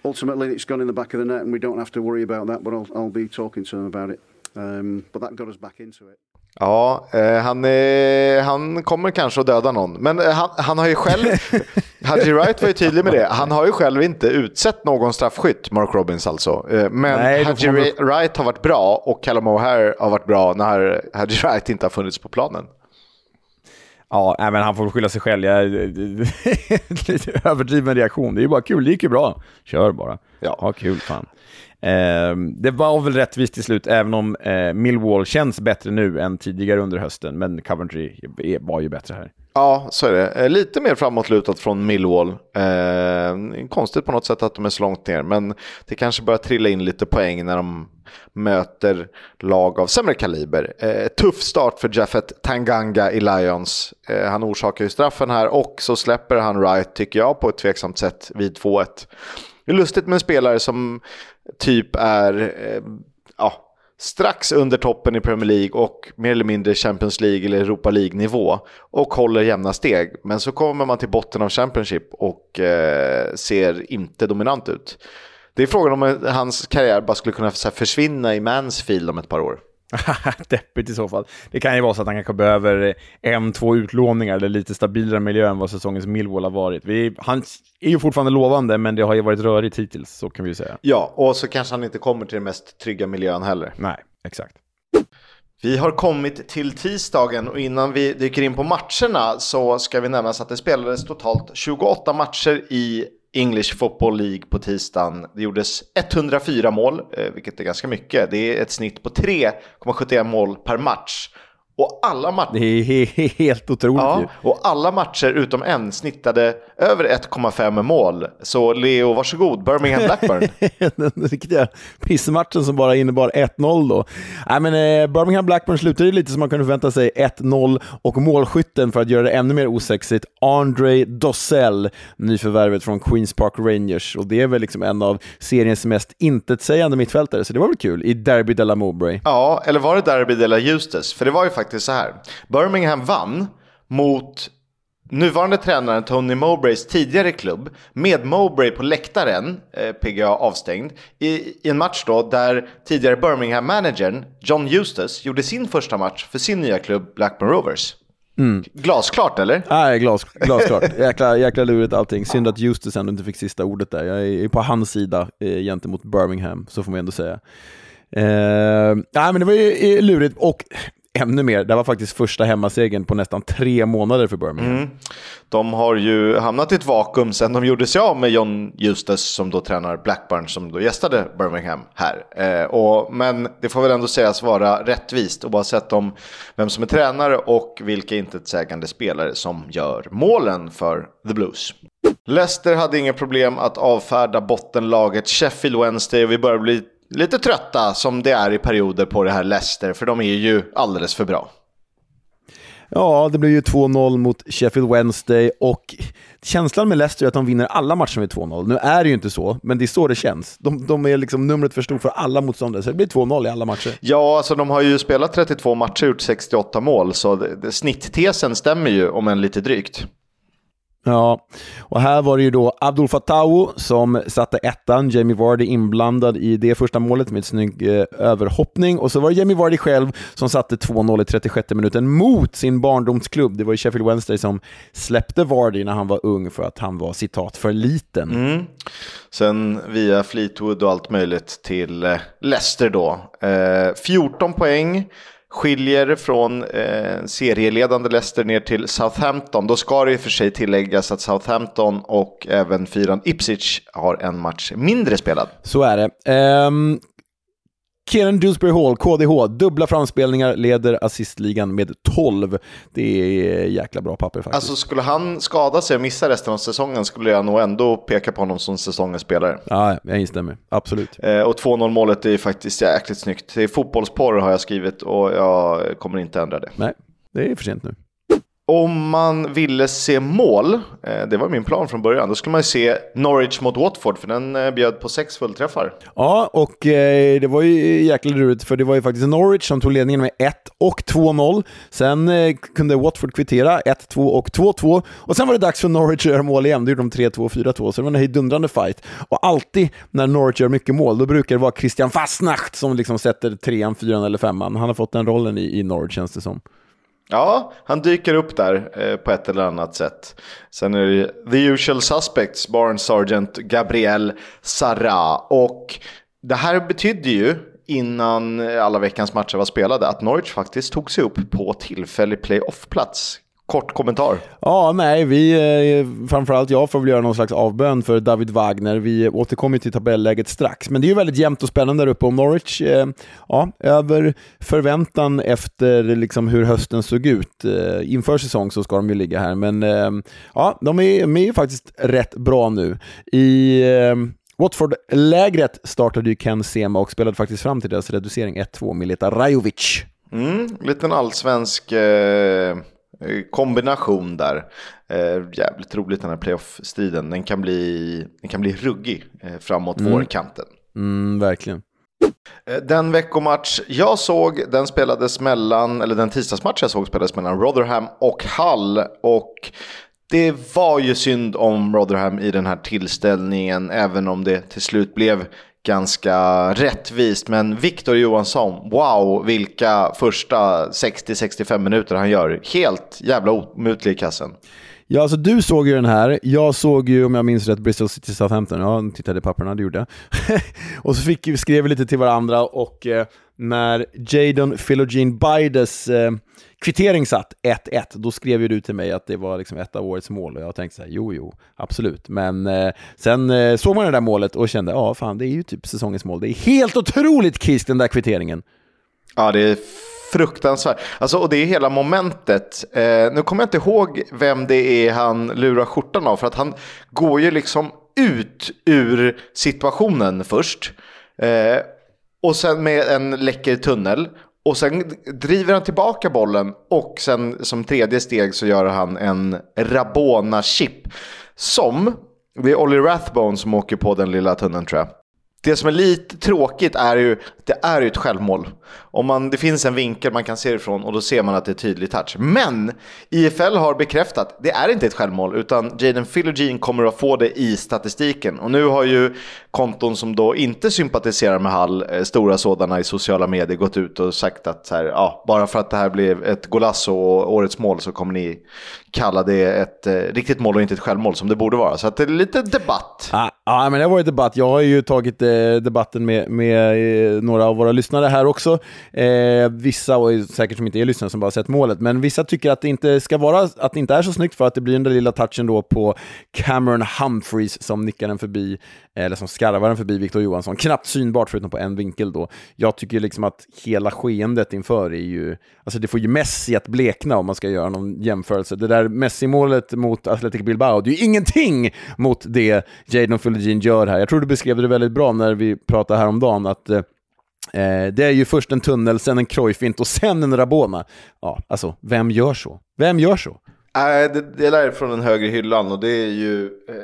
ultimately, it's gone in the back of the net, and we don't have to worry about that. But I'll, I'll be talking to him about it. Um, but that got us back into it. Ja, eh, han, är, han kommer kanske att döda någon. Men eh, han, han har ju själv, *laughs* Hadji Wright var ju tydlig med det, han har ju själv inte utsett någon straffskytt, Mark Robbins alltså. Eh, men Nej, Hadji man... Wright har varit bra och Callum O'Hare har varit bra när Hadji Wright inte har funnits på planen. Ja, men han får skylla sig själv. Jag, *laughs* lite överdriven reaktion. Det är ju bara kul, det gick ju bra. Kör bara. Ja, ha kul fan. Eh, det var väl rättvist till slut, även om eh, Millwall känns bättre nu än tidigare under hösten. Men Coventry var ju bättre här. Ja, så är det. Eh, lite mer framåtlutat från Millwall. Eh, konstigt på något sätt att de är så långt ner, men det kanske börjar trilla in lite poäng när de möter lag av sämre kaliber. Eh, tuff start för Jaffet Tanganga i Lions. Eh, han orsakar ju straffen här och så släpper han Wright, tycker jag, på ett tveksamt sätt vid 2-1. Det är lustigt med en spelare som typ är eh, ja, strax under toppen i Premier League och mer eller mindre Champions League eller Europa League-nivå och håller jämna steg. Men så kommer man till botten av Championship och eh, ser inte dominant ut. Det är frågan om hans karriär bara skulle kunna försvinna i Mansfield om ett par år. *laughs* Deppigt i så fall. Det kan ju vara så att han kanske behöver en, två utlåningar eller lite stabilare miljö än vad säsongens Millwall har varit. Vi, han är ju fortfarande lovande, men det har ju varit rörigt hittills, så kan vi säga. Ja, och så kanske han inte kommer till den mest trygga miljön heller. Nej, exakt. Vi har kommit till tisdagen och innan vi dyker in på matcherna så ska vi nämna att det spelades totalt 28 matcher i English Football League på tisdagen. Det gjordes 104 mål, eh, vilket är ganska mycket. Det är ett snitt på 3,71 mål per match. Och alla matcher... Det är helt otroligt ja, Och alla matcher utom en snittade över 1,5 mål. Så Leo, varsågod. Birmingham Blackburn. *laughs* Den riktiga pissmatchen som bara innebar 1-0 då. Nej, men, eh, Birmingham Blackburn slutade lite som man kunde förvänta sig. 1-0 och målskytten för att göra det ännu mer osexigt, Andre Dossell, nyförvärvet från Queens Park Rangers. Och det är väl liksom en av seriens mest intetsägande mittfältare, så det var väl kul i Derby de la Mowbray. Ja, eller var det Derby de la Eustace? För det var ju faktiskt faktiskt så här. Birmingham vann mot nuvarande tränaren Tony Mowbrays tidigare klubb med Mowbray på läktaren, eh, PGA avstängd, i, i, en match då där tidigare Birmingham-managern John Eustace gjorde sin första match för sin nya klubb Blackburn Rovers. Mm. Glasklart eller? Nej, glas, glasklart. jäkla, jäkla lurigt allting. Synd att Eustace ändå inte fick sista ordet där. Jag är på hans sida eh, gentemot Birmingham, så får man ändå säga. Eh, nej, men det var ju lurigt och ännu mer. Det var faktiskt första hemmasegern på nästan tre månader för Birmingham. Mm. De har ju hamnat i ett vakuum sen de gjorde sig av med John Justus som då tränar Blackburn som då gästade Birmingham här. Eh, och, men det får väl ändå sägas vara rättvist oavsett om vem som är tränare och vilka intetsägande spelare som gör målen för The Blues. Leicester hade inga problem att avfärda bottenlaget Sheffield Wednesday och vi börjar bli lite trötta som det är i perioder på det här Leicester, för de är ju alldeles för bra. Ja, det blev ju 2-0 mot Sheffield Wednesday och känslan med Leicester är att de vinner alla matcher med 2-0. Nu är det ju inte så, men det är så det känns. De, de är liksom numret för stort för alla motståndare, så det blir 2-0 i alla matcher. Ja, alltså de har ju spelat 32 matcher och gjort 68 mål, så det, det, snitttesen stämmer ju, om än lite drygt. Ja, och här var det ju då Abdul Fatawo som satte ettan, Jamie Vardy inblandad i det första målet med en snygg eh, överhoppning. Och så var det Jamie Vardy själv som satte 2-0 i 36 minuten mot sin barndomsklubb. Det var ju Sheffield Wednesday som släppte Vardy när han var ung för att han var citat för liten. Mm. Sen via Fleetwood och allt möjligt till eh, Leicester då. Eh, 14 poäng skiljer från eh, serieledande Leicester ner till Southampton. Då ska det i och för sig tilläggas att Southampton och även fyran Ipswich har en match mindre spelad. Så är det. Um, Kieran Dewsbury Hall, KDH, dubbla framspelningar, leder assistligan med 12. Det är jäkla bra papper faktiskt. Alltså skulle han skada sig och missa resten av säsongen skulle jag nog ändå peka på honom som säsongens spelare. Ja, jag instämmer. Absolut. Eh, och 2-0 målet är faktiskt jäkligt snyggt. Det är fotbollsporr har jag skrivit och jag kommer inte ändra det. Nej, det är för sent nu. Om man ville se mål, eh, det var min plan från början, då skulle man se Norwich mot Watford, för den eh, bjöd på sex fullträffar. Ja, och eh, det var ju jäkligt roligt, för det var ju faktiskt Norwich som tog ledningen med 1 och 2-0. Sen kunde Watford kvittera 1-2 och 2-2. Och sen var det dags för Norwich att göra mål igen. Då gjorde de 3-2 och 4-2, så det var en hejdundrande fight. Och alltid när Norwich gör mycket mål, då brukar det vara Christian Fastnacht som liksom sätter trean, fyran eller femman. Han har fått den rollen i, i Norwich, känns det som. Ja, han dyker upp där eh, på ett eller annat sätt. Sen är det The Usual Suspects, Barnes Sergeant Gabriel Sara. Och det här betydde ju, innan alla veckans matcher var spelade, att Norwich faktiskt tog sig upp på tillfällig playoff-plats kort kommentar. Ja, nej, vi, eh, framförallt jag får väl göra någon slags avbön för David Wagner. Vi återkommer till tabelläget strax, men det är ju väldigt jämnt och spännande där uppe och Norwich, eh, ja, över förväntan efter liksom hur hösten såg ut. Eh, inför säsong så ska de ju ligga här, men ja, de är, de är ju faktiskt rätt bra nu. I Watford-lägret startade ju Ken Sema och spelade faktiskt fram till deras reducering 1-2 Mileta Rajovic. Mm, liten allsvensk Eh, kombination där. Eh, jävligt roligt den här playoff-striden. Den kan bli, den kan bli ruggig eh, framåt mm. vårkanten. Mm, verkligen. Eh, den veckomatch jag såg, den spelades mellan, eller den tisdagsmatch jag såg spelades mellan Rotherham och Hull. Och det var ju synd om Rotherham i den här tillställningen, även om det till slut blev ganska rättvist. Men Victor Johansson, wow vilka första 60-65 minuter han gör. Helt jävla omutlig i kassen. Ja, alltså du såg ju den här. Jag såg ju, om jag minns rätt, Bristol City Southampton. Ja, tittade i papperna, det gjorde jag. *laughs* och så fick, skrev vi lite till varandra och eh, när Jadon Philogene Bides eh, kvittering satt 1-1, då skrev ju du till mig att det var liksom ett av årets mål och jag tänkte så här, jo, jo, absolut. Men eh, sen eh, såg man det där målet och kände, ja, fan, det är ju typ säsongens mål. Det är helt otroligt kiss den där kvitteringen. Ja, det är fruktansvärt. Alltså, och det är hela momentet. Eh, nu kommer jag inte ihåg vem det är han lurar skjortan av, för att han går ju liksom ut ur situationen först. Eh, och sen med en läcker tunnel. Och sen driver han tillbaka bollen och sen som tredje steg så gör han en Rabona-chip. Som, det är Olly Rathbone som åker på den lilla tunneln tror jag. Det som är lite tråkigt är ju, att det är ju ett självmål. Om man, det finns en vinkel man kan se det ifrån och då ser man att det är tydlig touch. Men IFL har bekräftat, det är inte ett självmål utan Jaden Philogene kommer att få det i statistiken. Och nu har ju konton som då inte sympatiserar med Hall, eh, stora sådana i sociala medier, gått ut och sagt att här, ja, bara för att det här blev ett golasso och årets mål så kommer ni kalla det ett eh, riktigt mål och inte ett självmål som det borde vara. Så att det är lite debatt. Ah ja men det var ju debatt. Jag har ju tagit eh, debatten med, med eh, några av våra lyssnare här också. Eh, vissa, och säkert som inte är lyssnare, som bara sett målet, men vissa tycker att det inte ska vara, att det inte är så snyggt för att det blir den där lilla touchen då på Cameron Humphreys som nickar den förbi, eller som skarvar den förbi Victor Johansson. Knappt synbart förutom på en vinkel då. Jag tycker liksom att hela skeendet inför är ju, alltså det får ju Messi att blekna om man ska göra någon jämförelse. Det där Messi-målet mot Athletic Bilbao, det är ju ingenting mot det Jadon Fulgin gör här. Jag tror du beskrev det väldigt bra när vi pratade häromdagen, att eh, eh, det är ju först en tunnel, sen en Cruyffint och sen en Rabona. Ja, alltså, vem gör så? Vem gör så? Nej, det, det är från den högre hyllan och det är ju... Eh,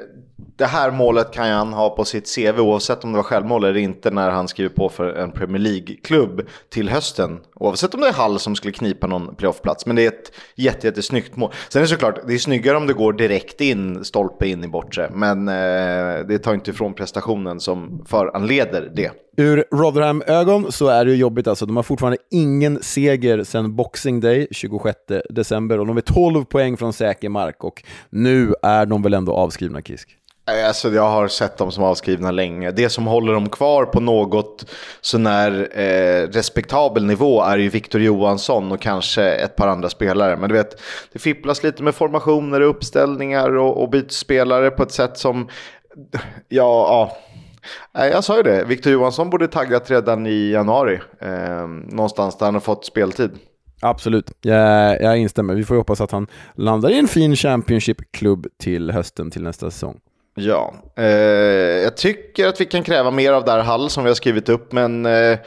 det här målet kan han ha på sitt CV oavsett om det var självmål eller inte när han skriver på för en Premier League-klubb till hösten. Oavsett om det är Hall som skulle knipa någon playoffplats. Men det är ett jätte, jättesnyggt mål. Sen är det såklart, det är snyggare om det går direkt in, stolpe in i bortre. Men eh, det tar inte ifrån prestationen som föranleder det. Ur Rotherham-ögon så är det ju jobbigt alltså. De har fortfarande ingen seger sedan Boxing Day, 26 december. Och de är 12 poäng från säker mark. Och nu är de väl ändå avskrivna, Kisk? Alltså jag har sett dem som avskrivna länge. Det som håller dem kvar på något sånär eh, respektabel nivå är ju Victor Johansson och kanske ett par andra spelare. Men du vet, det fipplas lite med formationer och uppställningar och, och bytesspelare på ett sätt som, ja, ja. Jag sa ju det, Victor Johansson borde taggat redan i januari. Eh, någonstans där han har fått speltid. Absolut, jag, jag instämmer. Vi får hoppas att han landar i en fin Championship-klubb till hösten, till nästa säsong. Ja, eh, jag tycker att vi kan kräva mer av där Hall som vi har skrivit upp, men eh,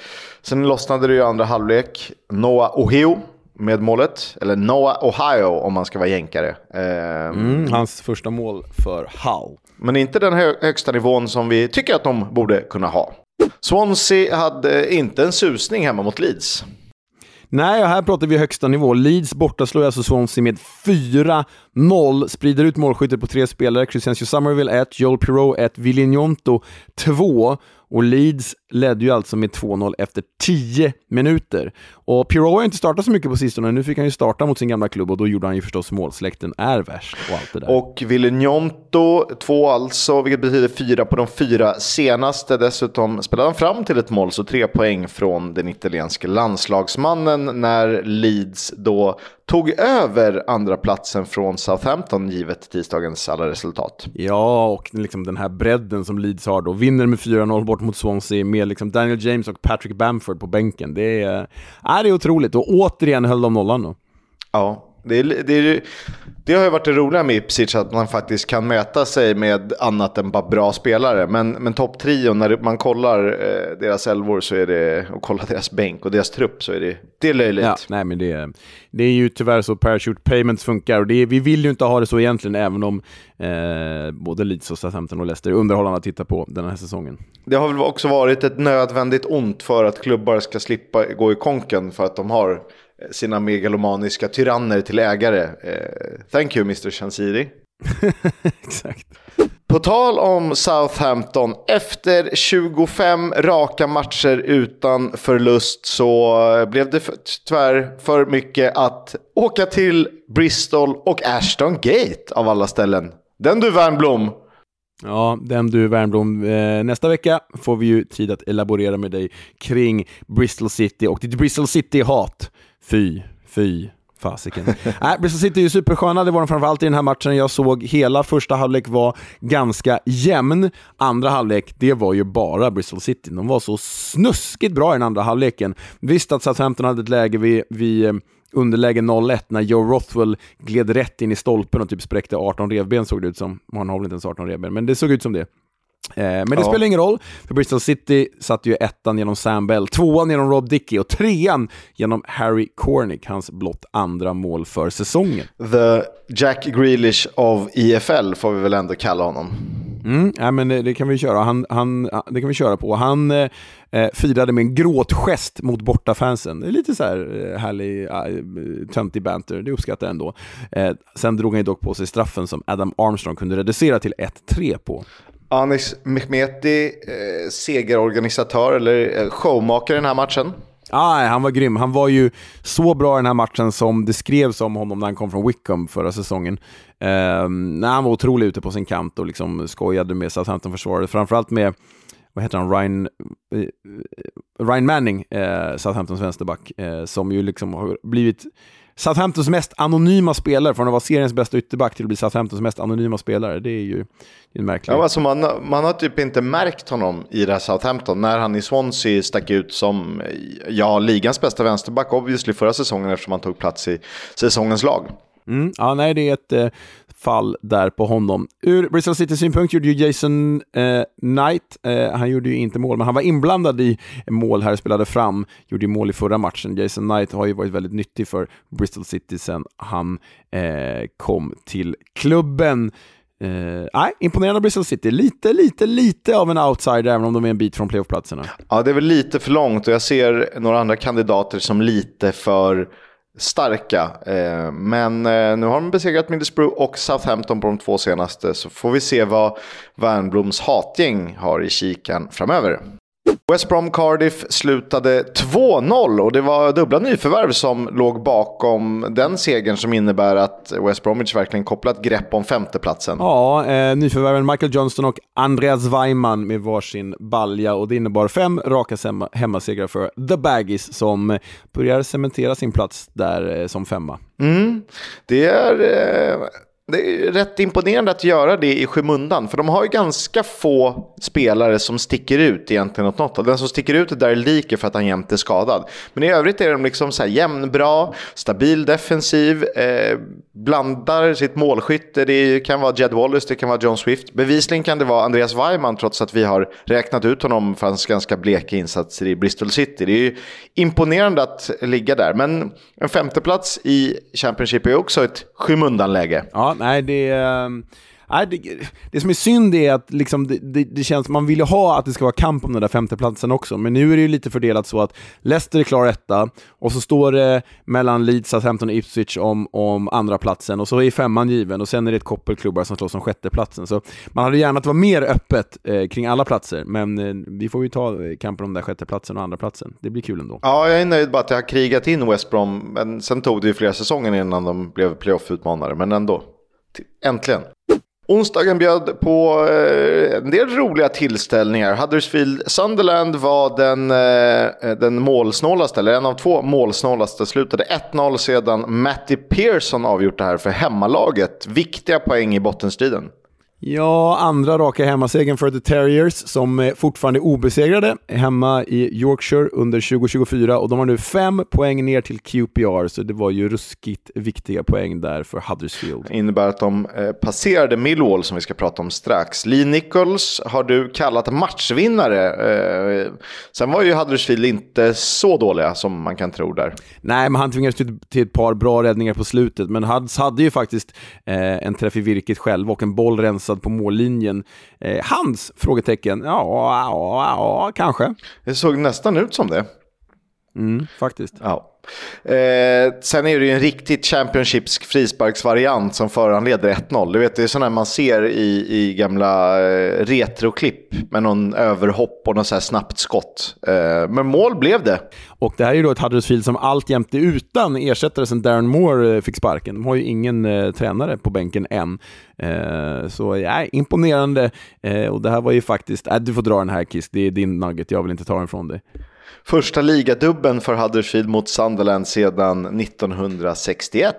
sen lossnade det ju andra halvlek. Noah Ohio med målet, eller Noah Ohio om man ska vara jänkare. Eh, mm, hans första mål för Hull. Men inte den hö högsta nivån som vi tycker att de borde kunna ha. Swansea hade inte en susning hemma mot Leeds. Nej, och här pratar vi högsta nivå. Leeds borta slår alltså Swansea med 4-0, sprider ut målskyttet på tre spelare. Christiancio Somerville 1, Joel Pirou 1, Villignonto 2 och Leeds ledde ju alltså med 2-0 efter 10 minuter. Och Pirou har inte startat så mycket på sistone, nu fick han ju starta mot sin gamla klubb och då gjorde han ju förstås mål. Släkten är värst och allt det där. Och Villenjonto, två alltså, vilket betyder fyra på de fyra senaste. Dessutom spelade han fram till ett mål, så tre poäng från den italienske landslagsmannen när Leeds då tog över andra platsen från Southampton givet tisdagens alla resultat. Ja, och liksom den här bredden som Leeds har då. Vinner med 4-0 bort mot Swansea med liksom Daniel James och Patrick Bamford på bänken. Det är, äh, det är otroligt och återigen höll de nollan då. Ja, det, är, det, är, det, har ju varit det roliga med Ipswich, att man faktiskt kan mäta sig med annat än bara bra spelare. Men, men topptrion, när man kollar eh, deras elvor så är det, och kollar deras bänk och deras trupp så är det, det är löjligt. Ja, nej, men det, det är ju tyvärr så parachute payments funkar och det vi vill ju inte ha det så egentligen, även om eh, både Leeds och Southampton och Leicester är underhållande att titta på den här säsongen. Det har väl också varit ett nödvändigt ont för att klubbar ska slippa gå i konken för att de har sina megalomaniska tyranner till ägare. Eh, thank you Mr. Chansiri. *laughs* Exakt. På tal om Southampton, efter 25 raka matcher utan förlust så blev det tyvärr för mycket att åka till Bristol och Ashton Gate av alla ställen. Den du Wernbloom! Ja, den du Wernbloom. Eh, nästa vecka får vi ju tid att elaborera med dig kring Bristol City och ditt Bristol City-hat. Fy, fy, fasiken. *laughs* Nej, Bristol City är ju supersköna, det var de framförallt i den här matchen. Jag såg hela första halvlek var ganska jämn. Andra halvlek, det var ju bara Bristol City. De var så snuskigt bra i den andra halvleken. Visst att Southampton hade ett läge vid, vid eh, underläge 0-1 när Joe Rothwell gled rätt in i stolpen och typ spräckte 18 revben såg det ut som. Han har väl inte ens 18 revben, men det såg ut som det. Eh, men det ja. spelar ingen roll, för Bristol City satte ju ettan genom Sam Bell, tvåan genom Rob Dickey och trean genom Harry Cornick, hans blott andra mål för säsongen. The Jack Grealish of EFL får vi väl ändå kalla honom. Mm, ja, men det, det, kan vi köra. Han, han, det kan vi köra på. Han eh, eh firade med en gråtgest mot bortafansen. Det är lite så här eh, härlig, töntig banter, det uppskattar jag ändå. Eh, sen drog han ju dock på sig straffen som Adam Armstrong kunde reducera till 1-3 på. Anis Mehmeti, eh, segerorganisatör eller eh, showmaker i den här matchen. Ah, han var grym. Han var ju så bra i den här matchen som det skrevs om honom när han kom från Wickham förra säsongen. Eh, nej, han var otrolig ute på sin kant och liksom skojade med Southampton-försvaret. Framförallt med vad heter han, Ryan, eh, Ryan Manning, eh, Southamptons vänsterback, eh, som ju liksom har blivit Southamptons mest anonyma spelare, från att vara seriens bästa ytterback till att bli Southamptons mest anonyma spelare, det är ju det är märkligt. Ja, alltså man, man har typ inte märkt honom i det här Southampton. När han i Swansea stack ut som ja, ligans bästa vänsterback, obviously förra säsongen eftersom han tog plats i säsongens lag. Mm, ja, nej, det är ett eh, fall där på honom. Ur Bristol City synpunkt gjorde ju Jason eh, Knight, eh, han gjorde ju inte mål, men han var inblandad i mål här, spelade fram, gjorde ju mål i förra matchen. Jason Knight har ju varit väldigt nyttig för Bristol City sedan han eh, kom till klubben. Eh, nej, imponerande Bristol City. Lite, lite, lite av en outsider, även om de är en bit från playoffplatserna. Ja, det är väl lite för långt och jag ser några andra kandidater som lite för starka. Eh, men eh, nu har de besegrat Middlesbrough och Southampton på de två senaste. Så får vi se vad Värnbloms hatgäng har i kikan framöver. West Brom Cardiff slutade 2-0 och det var dubbla nyförvärv som låg bakom den segern som innebär att West Bromwich verkligen kopplat grepp om femteplatsen. Ja, eh, nyförvärven Michael Johnston och Andreas Weimann med varsin balja och det innebar fem raka hemmasegrar för The Baggies som börjar cementera sin plats där eh, som femma. Mm. Det är... Eh det är rätt imponerande att göra det i skymundan. För de har ju ganska få spelare som sticker ut egentligen åt något Den som sticker ut är där Liker för att han jämt är skadad. Men i övrigt är de liksom så här jämnbra, stabil defensiv, eh, blandar sitt målskytte. Det kan vara Jed Wallace, det kan vara John Swift. Bevisligen kan det vara Andreas Weimann trots att vi har räknat ut honom för hans ganska bleka insatser i Bristol City. Det är ju imponerande att ligga där. Men en femteplats i Championship är också ett skymundanläge. Ja, nej, det, ehm, nej, det, det som är synd är att liksom det, det, det känns, man vill ju ha att det ska vara kamp om den där femteplatsen också, men nu är det ju lite fördelat så att Leicester är klar etta, och så står det mellan Leeds, Southampton och Ipswich om, om andra platsen och så är femman given, och sen är det ett koppel klubbar som slåss om sjätteplatsen. Så man hade gärna att det var mer öppet eh, kring alla platser, men eh, vi får ju ta eh, kampen om den där sjätteplatsen och andra platsen. Det blir kul ändå. Ja, jag är nöjd bara att jag har krigat in West Brom, men sen tog det ju flera säsonger innan de blev playoff-utmanare, men ändå. Äntligen. Onsdagen bjöd på eh, en del roliga tillställningar. Huddersfield Sunderland var den, eh, den målsnålaste, eller en av två målsnålaste. Slutade 1-0 sedan Matty Pearson avgjort det här för hemmalaget. Viktiga poäng i bottenstriden. Ja, andra raka hemmasegern för The Terriers som fortfarande är obesegrade hemma i Yorkshire under 2024 och de har nu fem poäng ner till QPR så det var ju ruskigt viktiga poäng där för Huddersfield. Det innebär att de eh, passerade Millwall som vi ska prata om strax. Lee Nichols har du kallat matchvinnare. Eh, sen var ju Huddersfield inte så dåliga som man kan tro där. Nej, men han tvingades till, ett par bra räddningar på slutet men Huds hade ju faktiskt eh, en träff i virket själv och en boll rensad rensad på mållinjen. Eh, hans? Frågetecken. Ja, ja, ja, kanske. Det såg nästan ut som det. Mm, faktiskt. Ja. Eh, sen är det ju en riktigt Championships frisparksvariant som föranleder 1-0. Du vet, det är sådana man ser i, i gamla eh, retroklipp med någon överhopp och något så här snabbt skott. Eh, men mål blev det. Och det här är ju då ett Huddersfield som alltjämt är utan ersättare sedan Darren Moore eh, fick sparken. De har ju ingen eh, tränare på bänken än. Eh, så ja, imponerande. Eh, och det här var ju faktiskt, äh, du får dra den här Kiss, det är din nugget, jag vill inte ta den från dig. Första ligadubben för Huddersfield mot Sunderland sedan 1961.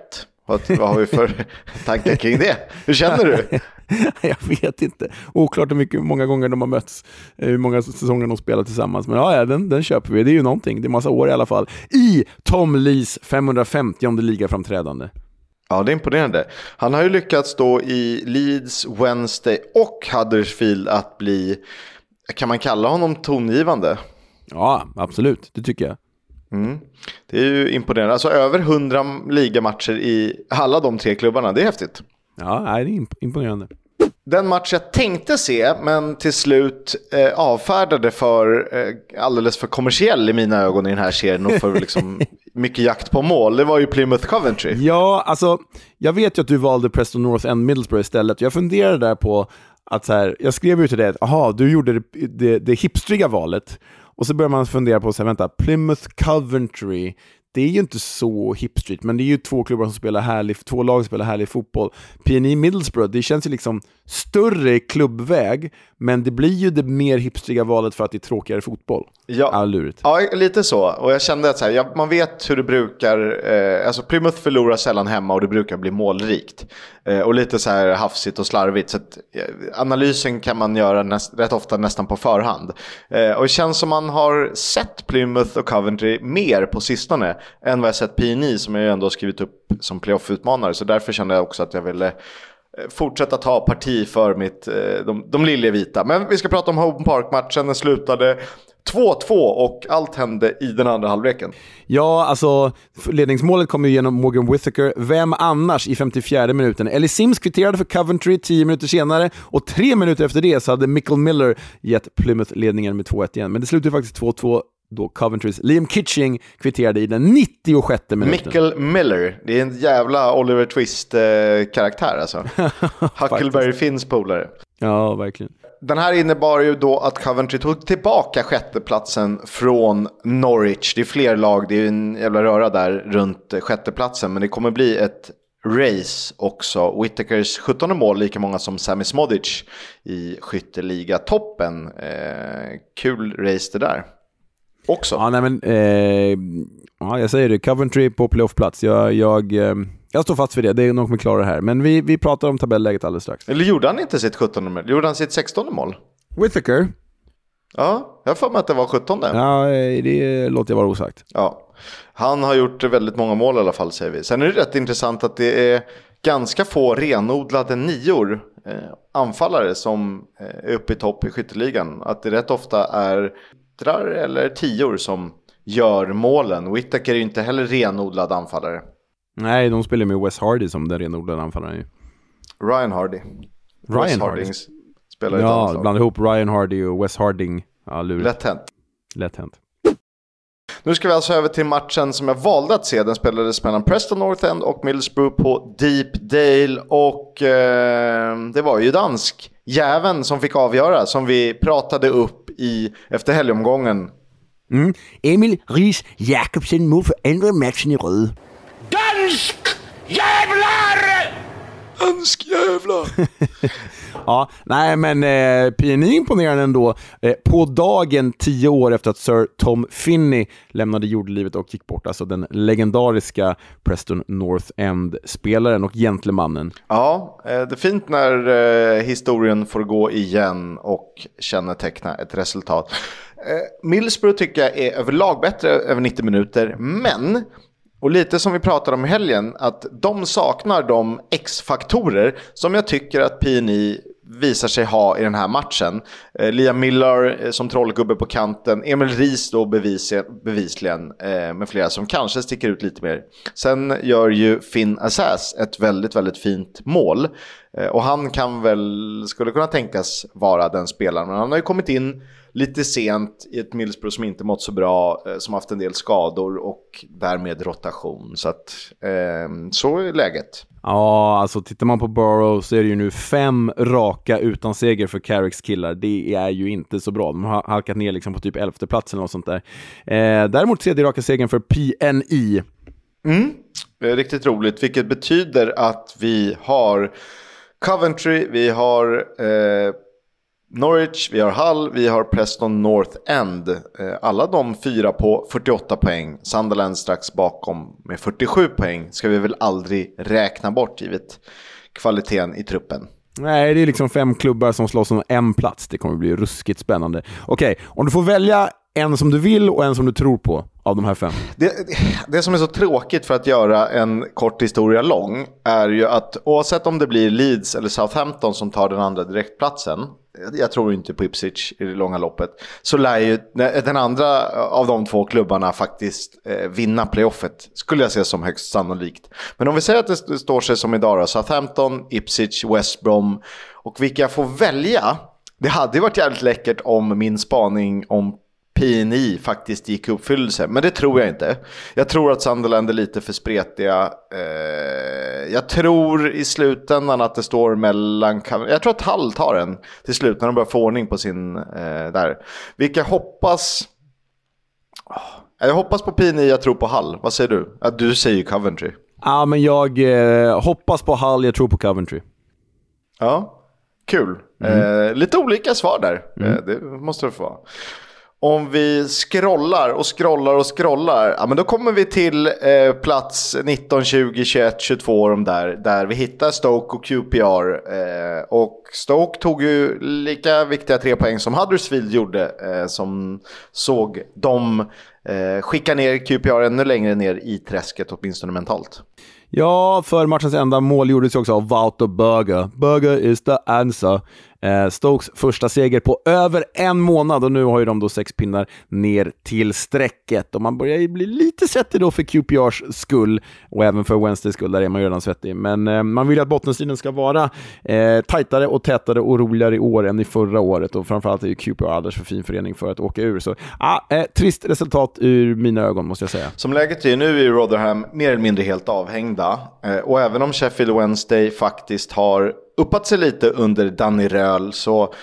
Vad, vad har vi för *laughs* tankar kring det? Hur känner du? *laughs* jag vet inte. Oklart hur mycket, många gånger de har mötts, eh, hur många säsonger de spelat tillsammans. Men ja, den, den köper vi. Det är ju någonting. Det är massa år i alla fall. I Tom Lees 550 ligaframträdande. Ja, det är imponerande. Han har ju lyckats då i Leeds, Wednesday och Huddersfield att bli, kan man kalla honom tongivande? Ja, absolut. Det tycker jag. Mm. Det är ju imponerande. Alltså över 100 ligamatcher i alla de tre klubbarna. Det är häftigt. Ja, det är imponerande. Den match jag tänkte se, men till slut eh, avfärdade för eh, alldeles för kommersiell i mina ögon i den här serien och för liksom, *laughs* mycket jakt på mål, det var ju Plymouth Coventry. Ja, alltså jag vet ju att du valde Preston North End Middlesbrough istället. Jag funderade där på att så här, jag skrev ju till dig att aha, du gjorde det, det, det hipstriga valet. Och så börjar man fundera på, så här, vänta, Plymouth Coventry, det är ju inte så hipstreet, men det är ju två klubbar som spelar härlig, två lag som spelar härlig fotboll. PNI Middlesbrough, det känns ju liksom större klubbväg, men det blir ju det mer hipstriga valet för att det är tråkigare fotboll. Ja, lurigt. ja lite så. Och jag kände att så här, ja, man vet hur det brukar, eh, alltså Plymouth förlorar sällan hemma och det brukar bli målrikt. Eh, och lite så här hafsigt och slarvigt. Så att, eh, analysen kan man göra näst, rätt ofta nästan på förhand. Eh, och det känns som man har sett Plymouth och Coventry mer på sistone än vad jag sett PNI som jag ändå har skrivit upp som playoff-utmanare. Så därför kände jag också att jag ville Eh, fortsätta ta parti för mitt, eh, de, de liljevita. Men vi ska prata om Home Park-matchen. Den slutade 2-2 och allt hände i den andra halvleken. Ja, alltså ledningsmålet kom ju genom Morgan Whittaker. Vem annars i 54 minuten? Ellie Sims kvitterade för Coventry 10 minuter senare och tre minuter efter det så hade Michael Miller gett Plymouth ledningen med 2-1 igen. Men det slutade faktiskt 2-2 då Coventrys Liam Kitching kvitterade i den 96 minuten. Michael Miller, det är en jävla Oliver Twist-karaktär alltså. *laughs* Huckleberry Finns polare. Ja, verkligen. Den här innebar ju då att Coventry tog tillbaka sjätteplatsen från Norwich. Det är fler lag, det är en jävla röra där runt sjätteplatsen. Men det kommer bli ett race också. Whittakers 17 mål, lika många som Sami Smodic i skytteliga-toppen. Eh, kul race det där. Också. Ja, nej men, eh, ja, jag säger det, Coventry på playoffplats. Jag, jag, eh, jag står fast vid det, det är nog kommer klara det här. Men vi, vi pratar om tabelläget alldeles strax. Eller gjorde han inte sitt 17 mål? Gjorde han sitt 16 mål? Whittaker? Ja, jag för mig att det var 17. Ja, eh, det låter jag vara osagt. Ja, han har gjort väldigt många mål i alla fall säger vi. Sen är det rätt intressant att det är ganska få renodlade nior, eh, anfallare som eh, är uppe i topp i skytteligan. Att det rätt ofta är yttrar eller tior som gör målen. Whittaker är ju inte heller renodlad anfallare. Nej, de spelar med Wes Hardy som den renodlade anfallaren. Ryan Hardy. Ryan Wes Hardy? spelar i ett Ja, annat lag. blanda ihop Ryan Hardy och Wes Harding. Ja, lurigt. Lätt hänt. Lätt hänt. Nu ska vi alltså över till matchen som jag valde att se. Den spelades mellan Preston North End och Middlesbrough på Deep Dale. Och eh, det var ju dansk jäveln som fick avgöra, som vi pratade upp i efter helgomgången. Mm. Emil Ries Jakobsen mål för andra matchen i röd. Dansk jävlar! Dansk jävlar! *laughs* Ja, nej men eh, PNI imponerande ändå. Eh, på dagen tio år efter att Sir Tom Finney lämnade jordelivet och gick bort, alltså den legendariska Preston North End-spelaren och gentlemannen. Ja, eh, det är fint när eh, historien får gå igen och känneteckna ett resultat. Eh, Middlesbrough tycker jag är överlag bättre över 90 minuter, men och lite som vi pratade om i helgen, att de saknar de X-faktorer som jag tycker att PNI visar sig ha i den här matchen. Eh, Liam Miller eh, som trollgubbe på kanten, Emil Ries då bevis, bevisligen eh, med flera som kanske sticker ut lite mer. Sen gör ju Finn Assas ett väldigt, väldigt fint mål. Eh, och han kan väl, skulle kunna tänkas vara den spelaren, men han har ju kommit in lite sent i ett Middlesbrough som inte mått så bra, eh, som haft en del skador och därmed rotation. Så att eh, så är läget. Ja, alltså tittar man på Borough så är det ju nu fem raka utan seger för Carricks killar. Det är ju inte så bra. De har halkat ner liksom på typ elfte platsen eller något sånt där. Eh, däremot tredje raka segern för PNI. Mm. Det är riktigt roligt, vilket betyder att vi har Coventry, vi har eh, Norwich, vi har Hull, vi har Preston North End. Eh, alla de fyra på 48 poäng. Sunderland strax bakom med 47 poäng. Ska vi väl aldrig räkna bort givet kvaliteten i truppen. Nej, det är liksom fem klubbar som slåss om en plats. Det kommer bli ruskigt spännande. Okej, om du får välja en som du vill och en som du tror på av de här fem. Det, det som är så tråkigt för att göra en kort historia lång är ju att oavsett om det blir Leeds eller Southampton som tar den andra direktplatsen, jag tror inte på Ipswich i det långa loppet, så lär ju den andra av de två klubbarna faktiskt eh, vinna playoffet, skulle jag säga som högst sannolikt. Men om vi säger att det står sig som idag då, Southampton, Ipswich, West Brom och vilka jag får välja, det hade ju varit jävligt läckert om min spaning om PNI faktiskt gick i uppfyllelse. Men det tror jag inte. Jag tror att Sunderland är lite för spretiga. Eh, jag tror i slutändan att det står mellan... Jag tror att Hall tar den till slut när de börjar få ordning på sin... Eh, där. Vilka hoppas... Jag hoppas på PNI, jag tror på Hall. Vad säger du? Du säger ju Coventry. Ja, men jag eh, hoppas på Hull, jag tror på Coventry. Ja, kul. Mm. Eh, lite olika svar där. Mm. Eh, det måste det få vara. Om vi scrollar och scrollar och scrollar, ja, men då kommer vi till eh, plats 19, 20, 21, 22 de där, där vi hittar Stoke och QPR. Eh, och Stoke tog ju lika viktiga tre poäng som Huddersfield gjorde, eh, som såg dem eh, skicka ner QPR ännu längre ner i träsket, åtminstone mentalt. Ja, för matchens enda mål gjordes ju också av Wouter Berger. Berger is the answer. Eh, Stokes första seger på över en månad och nu har ju de då sex pinnar ner till strecket. Och man börjar ju bli lite svettig då för QPRs skull och även för Wednesdays skull, där är man ju redan svettig. Men eh, man vill ju att bottenstriden ska vara eh, tajtare och tätare och roligare i år än i förra året och framförallt är ju QPR alldeles för fin förening för att åka ur. Så ah, eh, trist resultat ur mina ögon måste jag säga. Som läget är nu är Rotherham mer eller mindre helt avhängda. Eh, och även om Sheffield Wednesday faktiskt har uppat sig lite under Danny Röhl så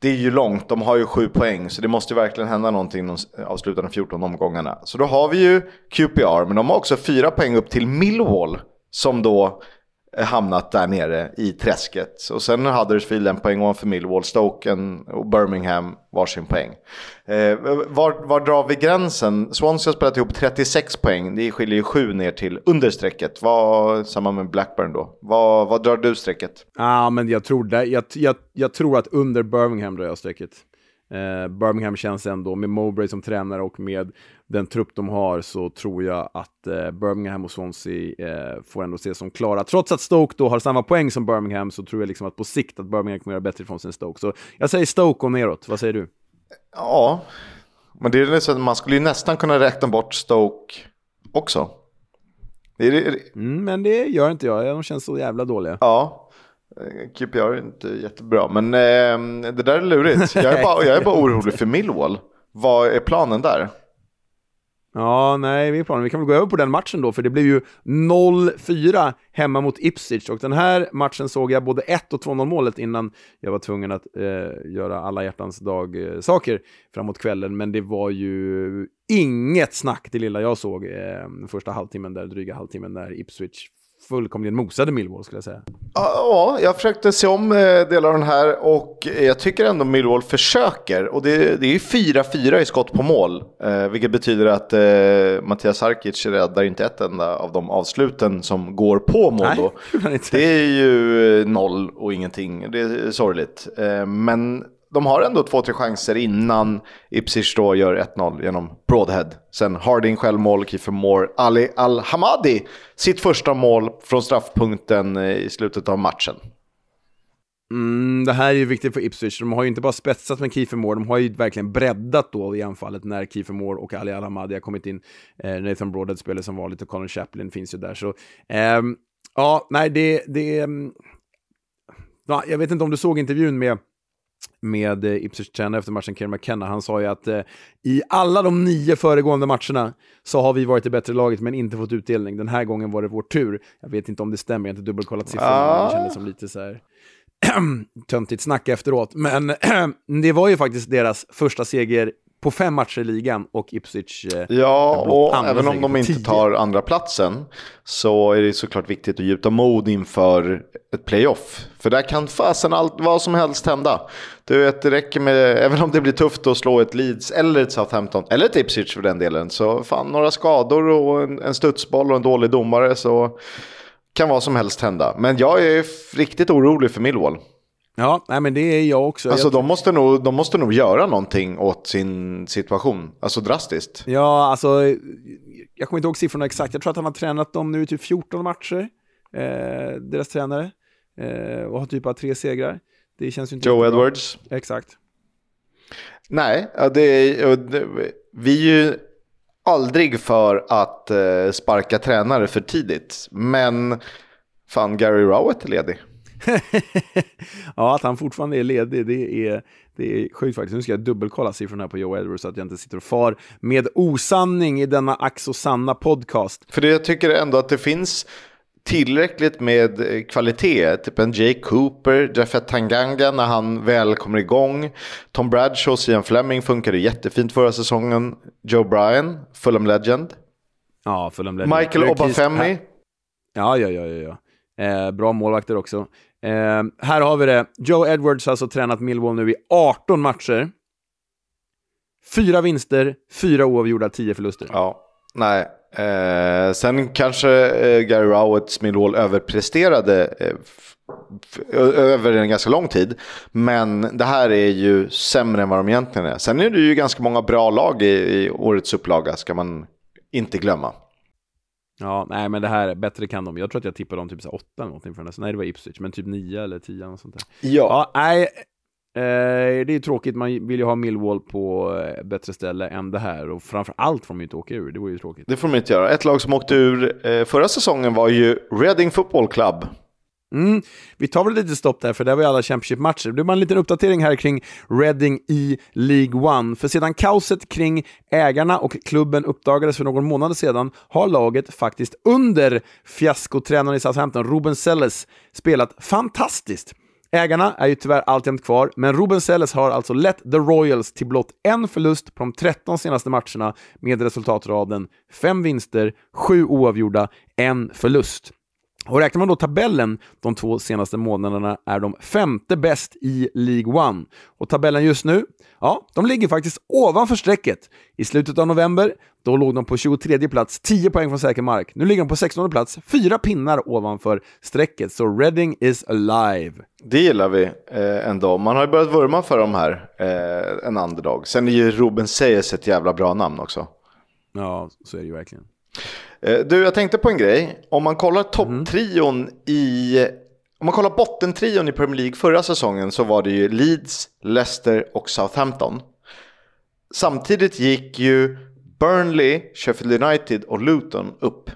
det är ju långt, de har ju sju poäng så det måste ju verkligen hända någonting de avslutande 14 omgångarna. Så då har vi ju QPR men de har också fyra poäng upp till Millwall som då Eh, hamnat där nere i träsket. Och sen har Huddersfield en poäng ovanför Millwall, Stoke och Birmingham varsin poäng. Eh, var, var drar vi gränsen? Swansea har spelat ihop 36 poäng, det skiljer ju 7 ner till understrecket. Vad, samma med Blackburn då. Vad, vad drar du strecket? Ja, ah, men jag tror, det, jag, jag, jag tror att under Birmingham drar jag strecket. Eh, Birmingham känns ändå, med Mowbray som tränare och med den trupp de har, så tror jag att eh, Birmingham och Swansea eh, får ändå ses som klara. Trots att Stoke då har samma poäng som Birmingham, så tror jag liksom att på sikt att Birmingham kommer göra bättre ifrån sig än Stoke. Så jag säger Stoke och neråt, vad säger du? Ja, men det är liksom, man skulle ju nästan kunna räkna bort Stoke också. Det det. Mm, men det gör inte jag, de känns så jävla dåliga. Ja, QPR är inte jättebra, men eh, det där är lurigt. *laughs* Jag är, bara, jag är bara orolig för Millwall. Vad är planen där? Ja, nej, vi, planen. vi kan väl gå över på den matchen då, för det blev ju 0-4 hemma mot Ipswich och den här matchen såg jag både 1 och 2-0 målet innan jag var tvungen att eh, göra alla hjärtans dag-saker eh, framåt kvällen, men det var ju inget snack det lilla jag såg eh, första halvtimmen där, dryga halvtimmen där Ipswich fullkomligen mosade Millwall skulle jag säga. Ja, jag försökte se om eh, delar av den här och jag tycker ändå Millwall försöker. Och det, det är 4-4 i skott på mål, eh, vilket betyder att eh, Mattias Sarkic räddar inte ett enda av de avsluten som går på mål. Nej. Det är ju noll och ingenting, det är sorgligt. Eh, men de har ändå två, tre chanser innan Ipsish då gör 1-0 genom Broadhead. Sen Harding självmål, Kiefer Moore, Ali Al-Hamadi sitt första mål från straffpunkten eh, i slutet av matchen. Mm, det här är ju viktigt för Ipswich. De har ju inte bara spetsat med Kiefer Moore, de har ju verkligen breddat då i anfallet när Kiefer Moore och Ali Al-Hamadi har kommit in. Eh, Nathan Broadhead spelar som vanligt och Colin Chaplin finns ju där. Så, eh, ja, nej, det... det ehm, ja, jag vet inte om du såg intervjun med med eh, Ipswich tränare efter matchen, Kieran McKenna. Han sa ju att eh, i alla de nio föregående matcherna så har vi varit det bättre laget men inte fått utdelning. Den här gången var det vår tur. Jag vet inte om det stämmer, jag har inte dubbelkollat siffrorna. Ah. Det kändes som lite så här *clears throat* töntigt snack efteråt. Men *clears throat* det var ju faktiskt deras första seger på fem matcher i ligan och Ipswich... Eh, ja, och även om de inte tio. tar andra platsen så är det såklart viktigt att gjuta mod inför ett playoff. För där kan fasen allt, vad som helst hända. Du vet, det räcker med, även om det blir tufft att slå ett Leeds eller ett Southampton, eller ett Ipswich för den delen, så fan några skador och en, en studsboll och en dålig domare så kan vad som helst hända. Men jag är riktigt orolig för Millwall. Ja, nej, men det är jag också. Alltså jag de, måste nog, de måste nog göra någonting åt sin situation, alltså drastiskt. Ja, alltså jag kommer inte ihåg siffrorna exakt. Jag tror att han har tränat dem nu i typ 14 matcher, eh, deras tränare, eh, och har typ bara tre segrar. Det känns ju inte Joe Edwards. Exakt. Nej, det är, vi är ju aldrig för att eh, sparka tränare för tidigt, men fan Gary Rowett är ledig. *laughs* ja, att han fortfarande är ledig, det är, det är sjukt faktiskt. Nu ska jag dubbelkolla siffrorna på Joe Edwards så att jag inte sitter och far med osanning i denna ax och sanna podcast. För det, jag tycker ändå att det finns tillräckligt med eh, kvalitet. Typ en Jay Cooper, Jeffet Tanganga när han väl kommer igång. Tom Bradshaw, Sian Fleming funkade jättefint förra säsongen. Joe Bryan, Fulham Legend. Ja, Fulham Legend. Michael Obafemi. Ja, ja, ja, ja. ja. Eh, bra målvakter också. Eh, här har vi det. Joe Edwards har alltså tränat Millwall nu i 18 matcher. Fyra vinster, fyra oavgjorda, tio förluster. Ja, nej. Eh, sen kanske eh, Gary Rowetts Millwall överpresterade eh, över en ganska lång tid. Men det här är ju sämre än vad de egentligen är. Sen är det ju ganska många bra lag i, i årets upplaga, ska man inte glömma. Ja, nej men det här, bättre kan de. Jag tror att jag tippade dem typ så 8 eller någonting för den Nej, det var Ipswich, men typ 9 eller 10 eller sånt där. Ja. Ja, nej, eh, det är tråkigt. Man vill ju ha Millwall på eh, bättre ställe än det här. Och framför allt får de ju inte åka ur, det vore ju tråkigt. Det får de inte göra. Ett lag som åkte ur eh, förra säsongen var ju Reading Football Club. Mm. Vi tar väl lite stopp där, för där var ju alla Championship-matcher. Det blir bara en liten uppdatering här kring Reading i League One. För sedan kaoset kring ägarna och klubben uppdagades för någon månad sedan har laget faktiskt under fiaskotränaren i Southampton, Ruben Selles, spelat fantastiskt. Ägarna är ju tyvärr alltjämt kvar, men Ruben Selles har alltså lett The Royals till blott en förlust på de 13 senaste matcherna med resultatraden fem vinster, sju oavgjorda, en förlust. Och räknar man då tabellen de två senaste månaderna är de femte bäst i League One. Och tabellen just nu, ja, de ligger faktiskt ovanför strecket. I slutet av november, då låg de på 23 plats, 10 poäng från säker mark. Nu ligger de på 16 plats, fyra pinnar ovanför strecket. Så Reading is alive. Det gillar vi eh, ändå. Man har ju börjat vurma för de här eh, en underdog. Sen är ju Ruben Seyes ett jävla bra namn också. Ja, så är det ju verkligen. Eh, Du, jag tänkte på en grej. Om man kollar topptrion i... Om man kollar bottentrion i Premier League förra säsongen så var det ju Leeds, Leicester och Southampton. Samtidigt gick ju Burnley, Sheffield United och Luton upp.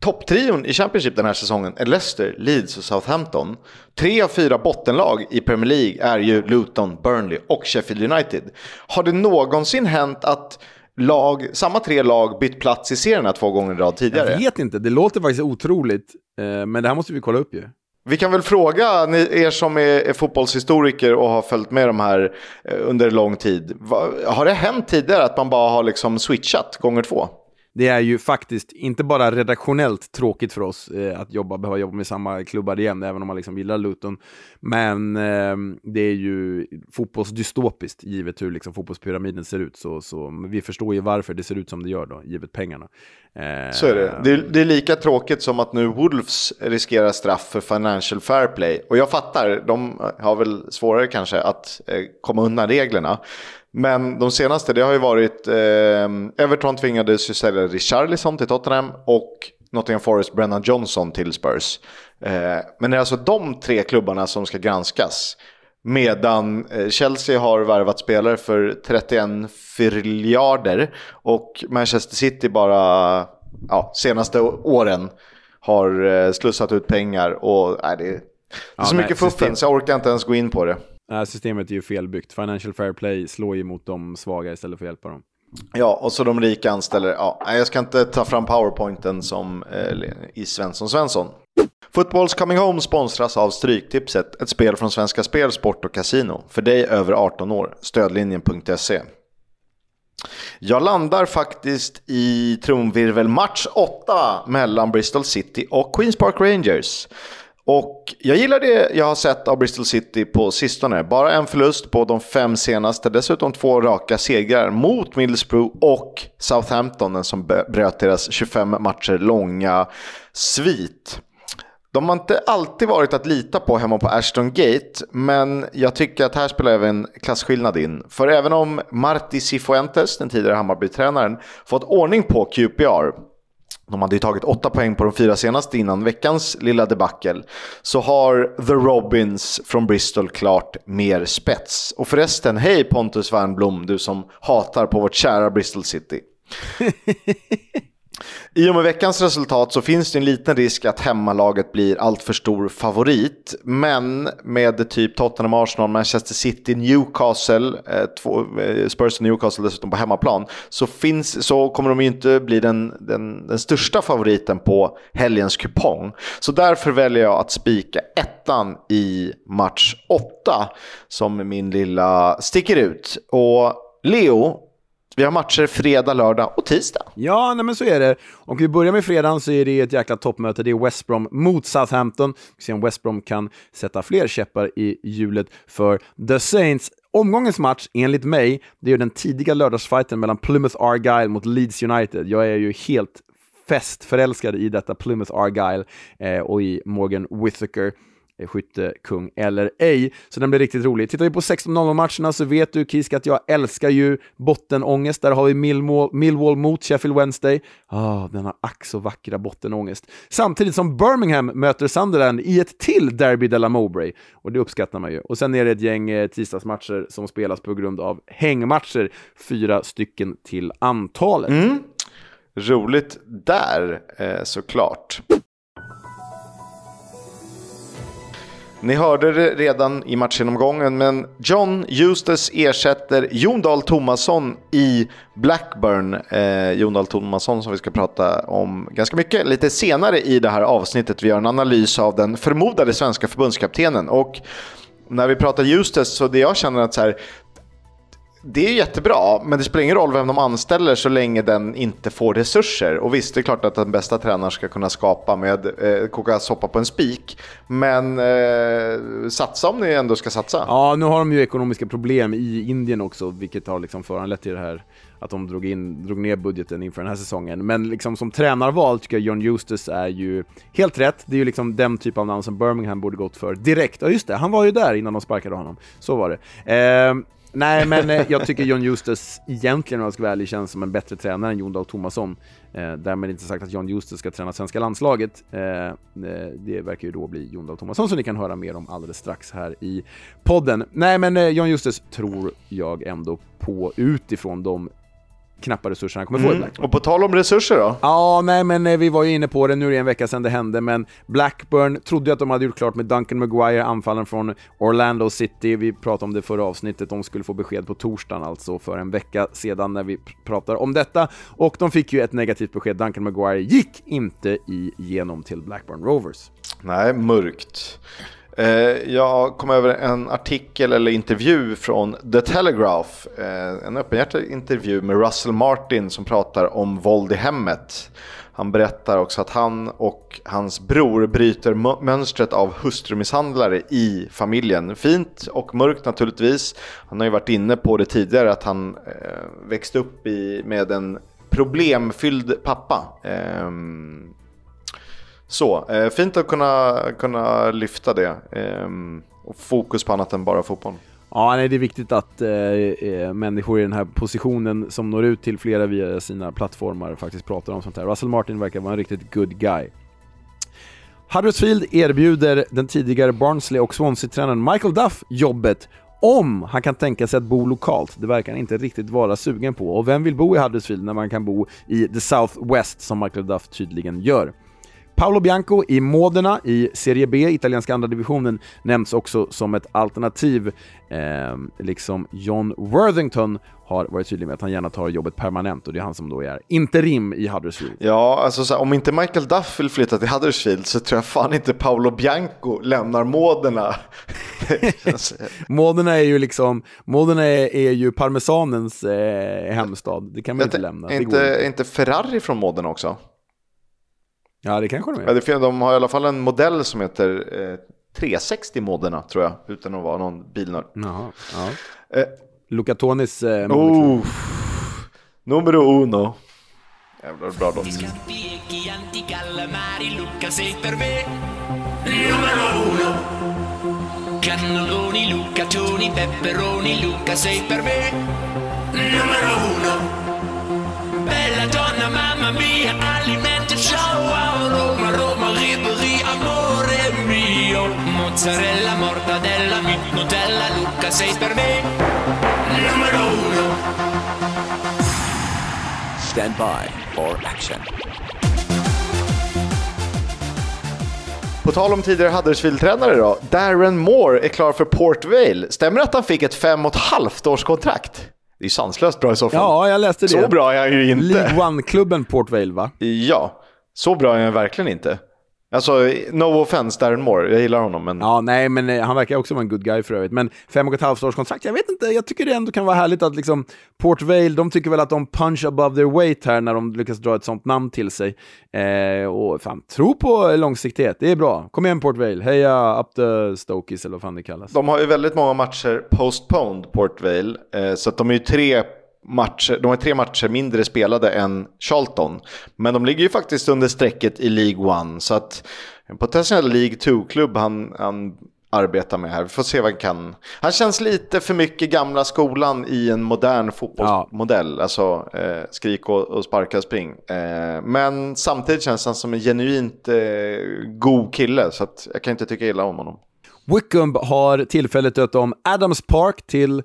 Topptrion i Championship den här säsongen är Leicester, Leeds och Southampton. Tre av fyra bottenlag i Premier League är ju Luton, Burnley och Sheffield United. Har det någonsin hänt att lag, samma tre lag bytt plats i serierna två gånger i rad tidigare? Jag vet inte, det låter faktiskt otroligt, eh, men det här måste vi kolla upp ju. Vi kan väl fråga ni, er som är, är fotbollshistoriker och har följt med de här eh, under lång tid. Va, har det hänt tidigare att man bara har liksom switchat gånger två? Det är ju faktiskt inte bara redaktionellt tråkigt för oss eh, att jobba, behöva jobba med samma klubbar igen, även om man liksom gillar Luton. Men eh, det är ju fotbollsdystopiskt, givet hur liksom fotbollspyramiden ser ut. Så, så vi förstår ju varför det ser ut som det gör då, givet pengarna. Eh, Så är det. det. är- Det är lika tråkigt som att nu Wolves riskerar straff för Financial Fair Play. Och jag fattar, de har väl svårare kanske att eh, komma undan reglerna. Men de senaste, det har ju varit eh, Everton tvingades ju sälja Richarlison till Tottenham och Nottingham Forest Brennan Johnson till Spurs. Eh, men det är alltså de tre klubbarna som ska granskas. Medan eh, Chelsea har värvat spelare för 31 miljarder och Manchester City bara ja, senaste åren har eh, slussat ut pengar och nej, det, är, det är Ja, så mycket fuffens jag orkar inte ens gå in på det det här systemet är ju felbyggt. Financial Fair Play slår ju mot de svaga istället för att hjälpa dem. Ja, och så de rika anställer, ja, jag ska inte ta fram powerpointen som eh, i Svensson Svensson. Footballs Coming Home sponsras av Stryktipset, ett spel från Svenska Spel, Sport och Casino. För dig över 18 år, stödlinjen.se. Jag landar faktiskt i trumvirvel match 8 mellan Bristol City och Queens Park Rangers. Och jag gillar det jag har sett av Bristol City på sistone. Bara en förlust på de fem senaste, dessutom två raka segrar mot Middlesbrough och Southampton, den som bröt deras 25 matcher långa svit. De har inte alltid varit att lita på hemma på Ashton Gate, men jag tycker att här spelar även klasskillnad in. För även om Marti Cifuentes, den tidigare Hammarby-tränaren, fått ordning på QPR, de hade ju tagit åtta poäng på de fyra senaste innan veckans lilla debacle. Så har The Robins från Bristol klart mer spets. Och förresten, hej Pontus Wernbloom, du som hatar på vårt kära Bristol City. *laughs* I och med veckans resultat så finns det en liten risk att hemmalaget blir alltför stor favorit. Men med typ Tottenham, Arsenal, Manchester City, Newcastle, eh, två, eh, Spurs och Newcastle dessutom på hemmaplan. Så, finns, så kommer de ju inte bli den, den, den största favoriten på helgens kupong. Så därför väljer jag att spika ettan i match 8 som min lilla sticker ut. Och Leo, vi har matcher fredag, lördag och tisdag. Ja, nej men så är det. Om vi börjar med fredagen så är det ett jäkla toppmöte. Det är West Brom mot Southampton. Vi får se om West Brom kan sätta fler käppar i hjulet för The Saints. Omgångens match, enligt mig, det är den tidiga lördagsfighten mellan Plymouth Argyle mot Leeds United. Jag är ju helt festförälskad i detta Plymouth Argyle eh, och i Morgan Whittaker. Eh, skyttekung eller ej. Så den blir riktigt rolig. Tittar vi på 16.00-matcherna så vet du Kisk att jag älskar ju bottenångest. Där har vi Millwall, Millwall mot Sheffield Wednesday. Ah, denna ack så vackra bottenångest. Samtidigt som Birmingham möter Sunderland i ett till Derby de la Mowbray. Och det uppskattar man ju. Och sen är det ett gäng eh, tisdagsmatcher som spelas på grund av hängmatcher. Fyra stycken till antalet. Mm. Roligt där eh, såklart. Ni hörde det redan i matchgenomgången, men John Eustace ersätter Jon Dahl Tomasson i Blackburn. Eh, Jon Dahl Tomasson som vi ska prata om ganska mycket lite senare i det här avsnittet. Vi gör en analys av den förmodade svenska förbundskaptenen. Och när vi pratar Eustace så det jag känner att så här, det är jättebra, men det spelar ingen roll vem de anställer så länge den inte får resurser. Och visst, det är klart att den bästa tränaren ska kunna skapa med eh, koka soppa på en spik. Men eh, satsa om ni ändå ska satsa. Ja, nu har de ju ekonomiska problem i Indien också, vilket har liksom föranlett till det här att de drog, in, drog ner budgeten inför den här säsongen. Men liksom som tränarval tycker jag John Justus är ju helt rätt. Det är ju liksom den typ av namn som Birmingham borde gått för direkt. Ja, just det, han var ju där innan de sparkade honom. Så var det. Eh, Nej, men eh, jag tycker John Justus egentligen, om jag ska vara ärlig, känns som en bättre tränare än Jon Dahl Tomasson. Eh, därmed inte sagt att John Justus ska träna svenska landslaget. Eh, eh, det verkar ju då bli Jon Dahl Tomasson som ni kan höra mer om alldeles strax här i podden. Nej, men eh, John Justus tror jag ändå på utifrån de knappa resurser han kommer få i Mm. Blackburn. Och på tal om resurser då? Ja, nej men eh, vi var ju inne på det, nu är det en vecka sedan det hände, men Blackburn trodde ju att de hade gjort klart med Duncan Maguire, anfallaren från Orlando City. Vi pratade om det förra avsnittet, de skulle få besked på torsdagen, alltså för en vecka sedan när vi pr- pratar om detta. Och de fick ju ett negativt besked, Duncan Maguire gick inte igenom till Blackburn Rovers. Nej, mörkt. Eh, jag kom över en artikel eller intervju från The Telegraph. Eh, en öppenhjärtig intervju med Russell Martin som pratar om våld i hemmet. Han berättar också att han och hans bror bryter mönstret av hustrumisshandlare i familjen. Fint och mörkt naturligtvis. Han har ju varit inne på det tidigare att han eh, växte upp i, med en problemfylld pappa. Ehm, så, eh, fint att kunna, kunna lyfta det. Ehm, och fokus på annat än bara fotboll. Ja, nej, det är viktigt att eh, eh, människor i den här positionen som når ut till flera via sina plattformar faktiskt pratar om sånt här. Russell Martin verkar vara en riktigt good guy. Huddersfield erbjuder den tidigare Barnsley och Swansea-tränaren Michael Duff jobbet om han kan tänka sig att bo lokalt. Det verkar han inte riktigt vara sugen på. Och vem vill bo i Huddersfield när man kan bo i the South West som Michael Duff tydligen gör? Paolo Bianco i Modena i Serie B, italienska andra divisionen, nämns också som ett alternativ. Eh, liksom John Worthington har varit tydlig med att han gärna tar jobbet permanent och det är han som då är interim i Huddersfield. Ja, alltså så här, om inte Michael Duff vill flytta till Huddersfield så tror jag fan inte Paolo Bianco lämnar Modena. *laughs* Modena är ju liksom, Modena är, är ju parmesanens eh, hemstad. Det kan man ju inte lämna. Är inte, inte Ferrari från Modena också? Ja, det kanske de Ja, är. det, fin- de har i alla fall en modell som heter eh, 360 Modena tror jag, utan att vara någon bilnörd. Jaha, ja. Eh, Luca Tonis eh, oh, numero uno. Jävlar bra låt. Cannoloni, Luca, Toni, Pepperoni, Luca sei per me numero uno Bella donna, mamma mia, alimenti, Mozzarella, mortadella, Nutella, Luca sei per me numero uno Stand by for action. På tal om tidigare Huddersfield-tränare då. Darren Moore är klar för Port Vale. Stämmer det att han fick ett fem och ett halvt års kontrakt? Det är sanslöst bra i så fall. Ja, jag läste det. Så bra är han ju inte. League One-klubben Port Vale, va? Ja, så bra är han verkligen inte. Alltså, no offense Darren Moore, jag gillar honom men... Ja, nej, men eh, han verkar också vara en good guy för övrigt. Men fem och ett halvt års kontrakt, jag vet inte, jag tycker det ändå kan vara härligt att liksom Port Vale, de tycker väl att de punch above their weight här när de lyckas dra ett sånt namn till sig. Eh, och fan, tro på långsiktighet, det är bra. Kom igen Port Vale, heja up the Stokies eller vad fan det kallas. De har ju väldigt många matcher postponed, Port Vale. Eh, så att de är ju tre matcher, de har tre matcher mindre spelade än Charlton. Men de ligger ju faktiskt under strecket i League One. Så att en potentiell League 2-klubb han, han arbetar med här. Vi får se vad han kan. Han känns lite för mycket gamla skolan i en modern fotbollsmodell. Ja. Alltså eh, skrik och, och sparka spring. Eh, men samtidigt känns han som en genuint eh, god kille. Så att jag kan inte tycka illa om honom. Wickham har tillfälligt döpt om Adams Park till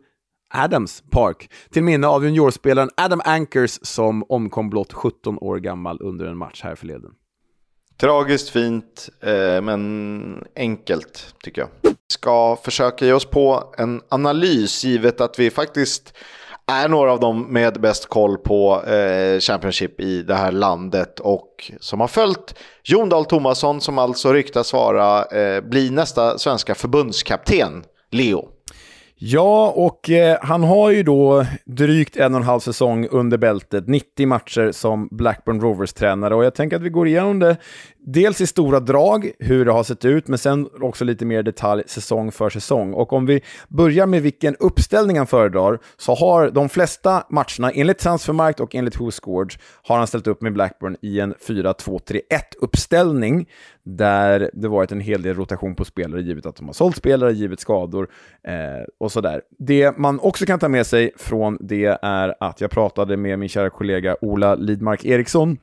Adams Park till minne av juniorspelaren Adam Ankers som omkom blott 17 år gammal under en match här förleden. Tragiskt fint, eh, men enkelt tycker jag. Ska försöka ge oss på en analys givet att vi faktiskt är några av dem med bäst koll på eh, Championship i det här landet och som har följt Jon Dahl Tomasson som alltså ryktas vara, eh, bli nästa svenska förbundskapten, Leo. Ja, och eh, han har ju då drygt en och en halv säsong under bältet, 90 matcher som Blackburn Rovers-tränare. Och jag tänker att vi går igenom det dels i stora drag, hur det har sett ut, men sen också lite mer detalj säsong för säsong. Och om vi börjar med vilken uppställning han föredrar, så har de flesta matcherna, enligt Transfermarkt och enligt WhoScored, har han ställt upp med Blackburn i en 4-2-3-1-uppställning, där det varit en hel del rotation på spelare, givet att de har sålt spelare, givet skador eh, och sådär. Det man också kan ta med sig från det är att jag pratade med min kära kollega Ola Lidmark Eriksson,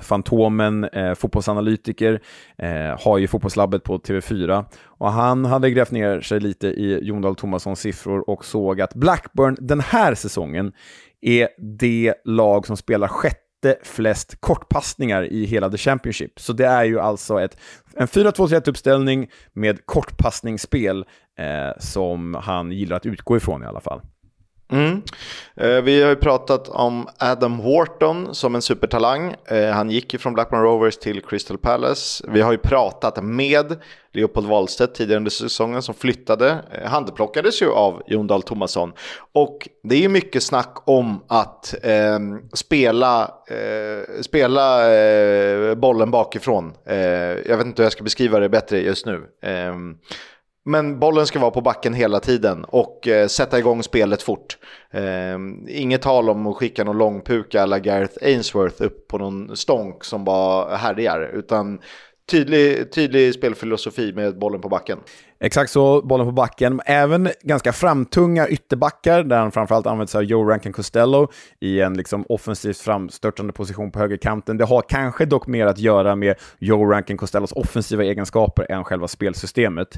Fantomen, eh, fotbollsanalytiker, eh, har ju Fotbollslabbet på TV4. Och han hade grävt ner sig lite i Jon Dahl Tomassons siffror och såg att Blackburn den här säsongen är det lag som spelar sjätte flest kortpassningar i hela The Championship. Så det är ju alltså ett, en 4-2-3-1-uppställning med kortpassningsspel eh, som han gillar att utgå ifrån i alla fall. Mm. Eh, vi har ju pratat om Adam Wharton som en supertalang. Eh, han gick ju från Blackburn Rovers till Crystal Palace. Vi har ju pratat med Leopold Wahlstedt tidigare under säsongen som flyttade. Han handplockades ju av Jon Dahl Tomasson. Och det är ju mycket snack om att eh, spela, eh, spela eh, bollen bakifrån. jag vet inte hur jag ska beskriva det bättre just nu. Ehm, men bollen ska vara på backen hela tiden och eh, sätta igång spelet fort. Eh, inget tal om att skicka någon långpuka eller Gareth Ainsworth upp på någon stånk som bara härjar. Utan tydlig, tydlig spelfilosofi med bollen på backen. Exakt så, bollen på backen. Även ganska framtunga ytterbackar, där han framförallt använder sig av Joe Rankin Costello i en liksom offensivt framstörtande position på högerkanten. Det har kanske dock mer att göra med Joe Rankin Costellos offensiva egenskaper än själva spelsystemet.